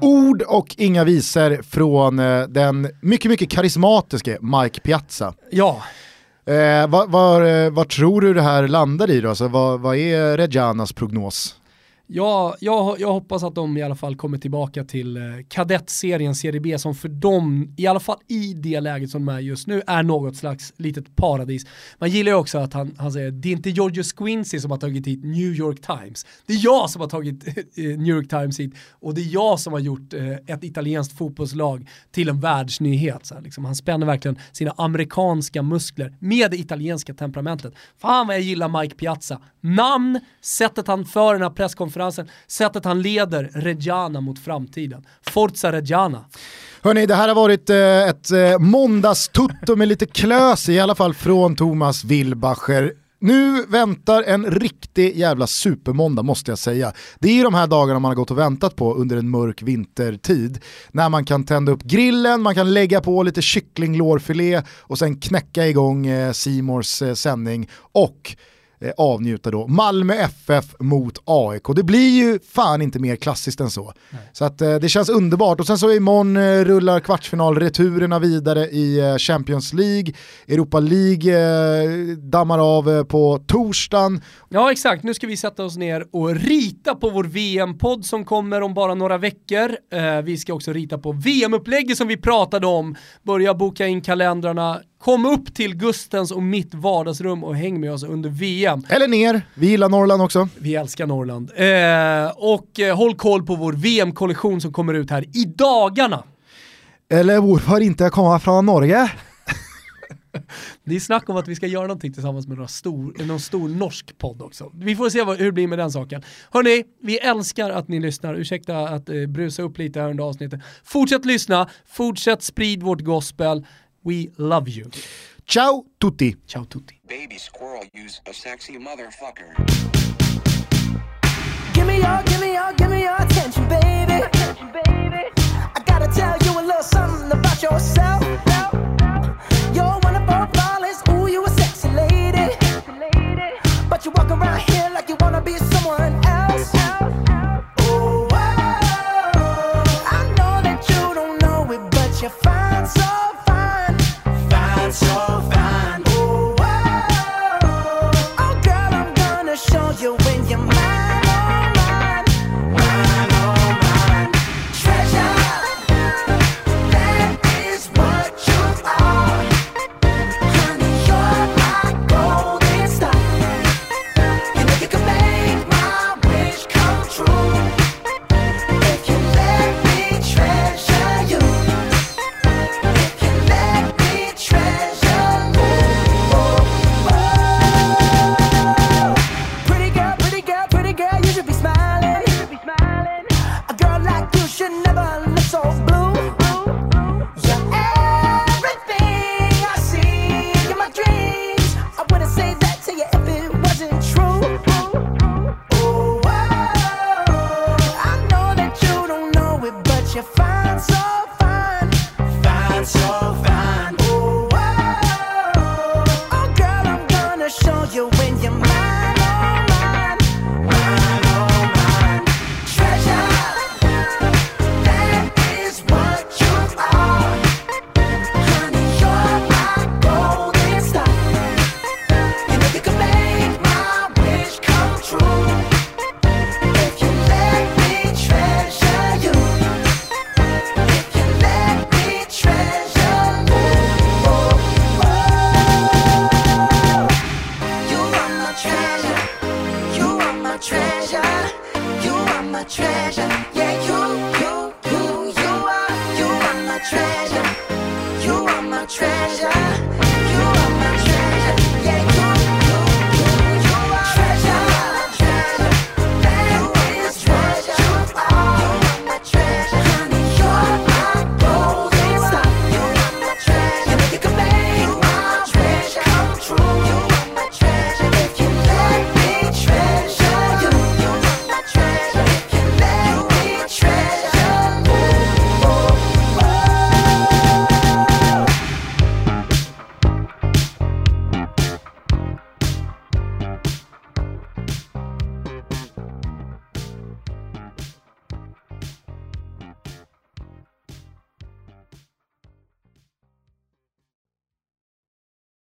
ord och inga visor från eh, den mycket, mycket karismatiske Mike Piazza. Ja, Eh, vad, vad, eh, vad tror du det här landar i då? Alltså, vad, vad är Reggianas prognos? Ja, jag, jag hoppas att de i alla fall kommer tillbaka till eh, kadettserien Serie B som för dem, i alla fall i det läget som de är just nu, är något slags litet paradis. Man gillar ju också att han, han säger, det är inte Giorgio Squincy som har tagit hit New York Times. Det är jag som har tagit eh, eh, New York Times hit och det är jag som har gjort eh, ett italienskt fotbollslag till en världsnyhet. Så här, liksom. Han spänner verkligen sina amerikanska muskler med det italienska temperamentet. Fan vad jag gillar Mike Piazza. Namn, sättet han för den här presskonferensen, sättet han leder Reggiana mot framtiden. Forza Reggiana. Hörni, det här har varit eh, ett eh, måndagstutto med lite klös i alla fall från Thomas Wilbacher. Nu väntar en riktig jävla supermåndag måste jag säga. Det är de här dagarna man har gått och väntat på under en mörk vintertid. När man kan tända upp grillen, man kan lägga på lite kycklinglårfilé och sen knäcka igång eh, Simors eh, sändning och avnjuta då Malmö FF mot AIK. Det blir ju fan inte mer klassiskt än så. Nej. Så att eh, det känns underbart och sen så imorgon eh, rullar kvartsfinalreturerna vidare i eh, Champions League, Europa League eh, dammar av eh, på torsdagen. Ja exakt, nu ska vi sätta oss ner och rita på vår VM-podd som kommer om bara några veckor. Eh, vi ska också rita på VM-upplägget som vi pratade om, börja boka in kalendrarna, Kom upp till Gustens och mitt vardagsrum och häng med oss under VM. Eller ner, vi gillar Norrland också. Vi älskar Norrland. Eh, och eh, håll koll på vår VM-kollektion som kommer ut här i dagarna. Eller varför inte komma från Norge? *laughs* Det är snack om att vi ska göra någonting tillsammans med någon stor, någon stor norsk podd också. Vi får se vad, hur det blir med den saken. Hörni, vi älskar att ni lyssnar. Ursäkta att eh, brusa upp lite här under avsnittet. Fortsätt lyssna, fortsätt sprid vårt gospel. We love you. Ciao tutti. Ciao tutti. Baby squirrel use a sexy motherfucker. Give me your, give me your, give me your attention, baby. Attention, baby. I gotta tell you a little something about yourself. You're one of our flawless, ooh, you a sexy lady. But you walk around here like you wanna be someone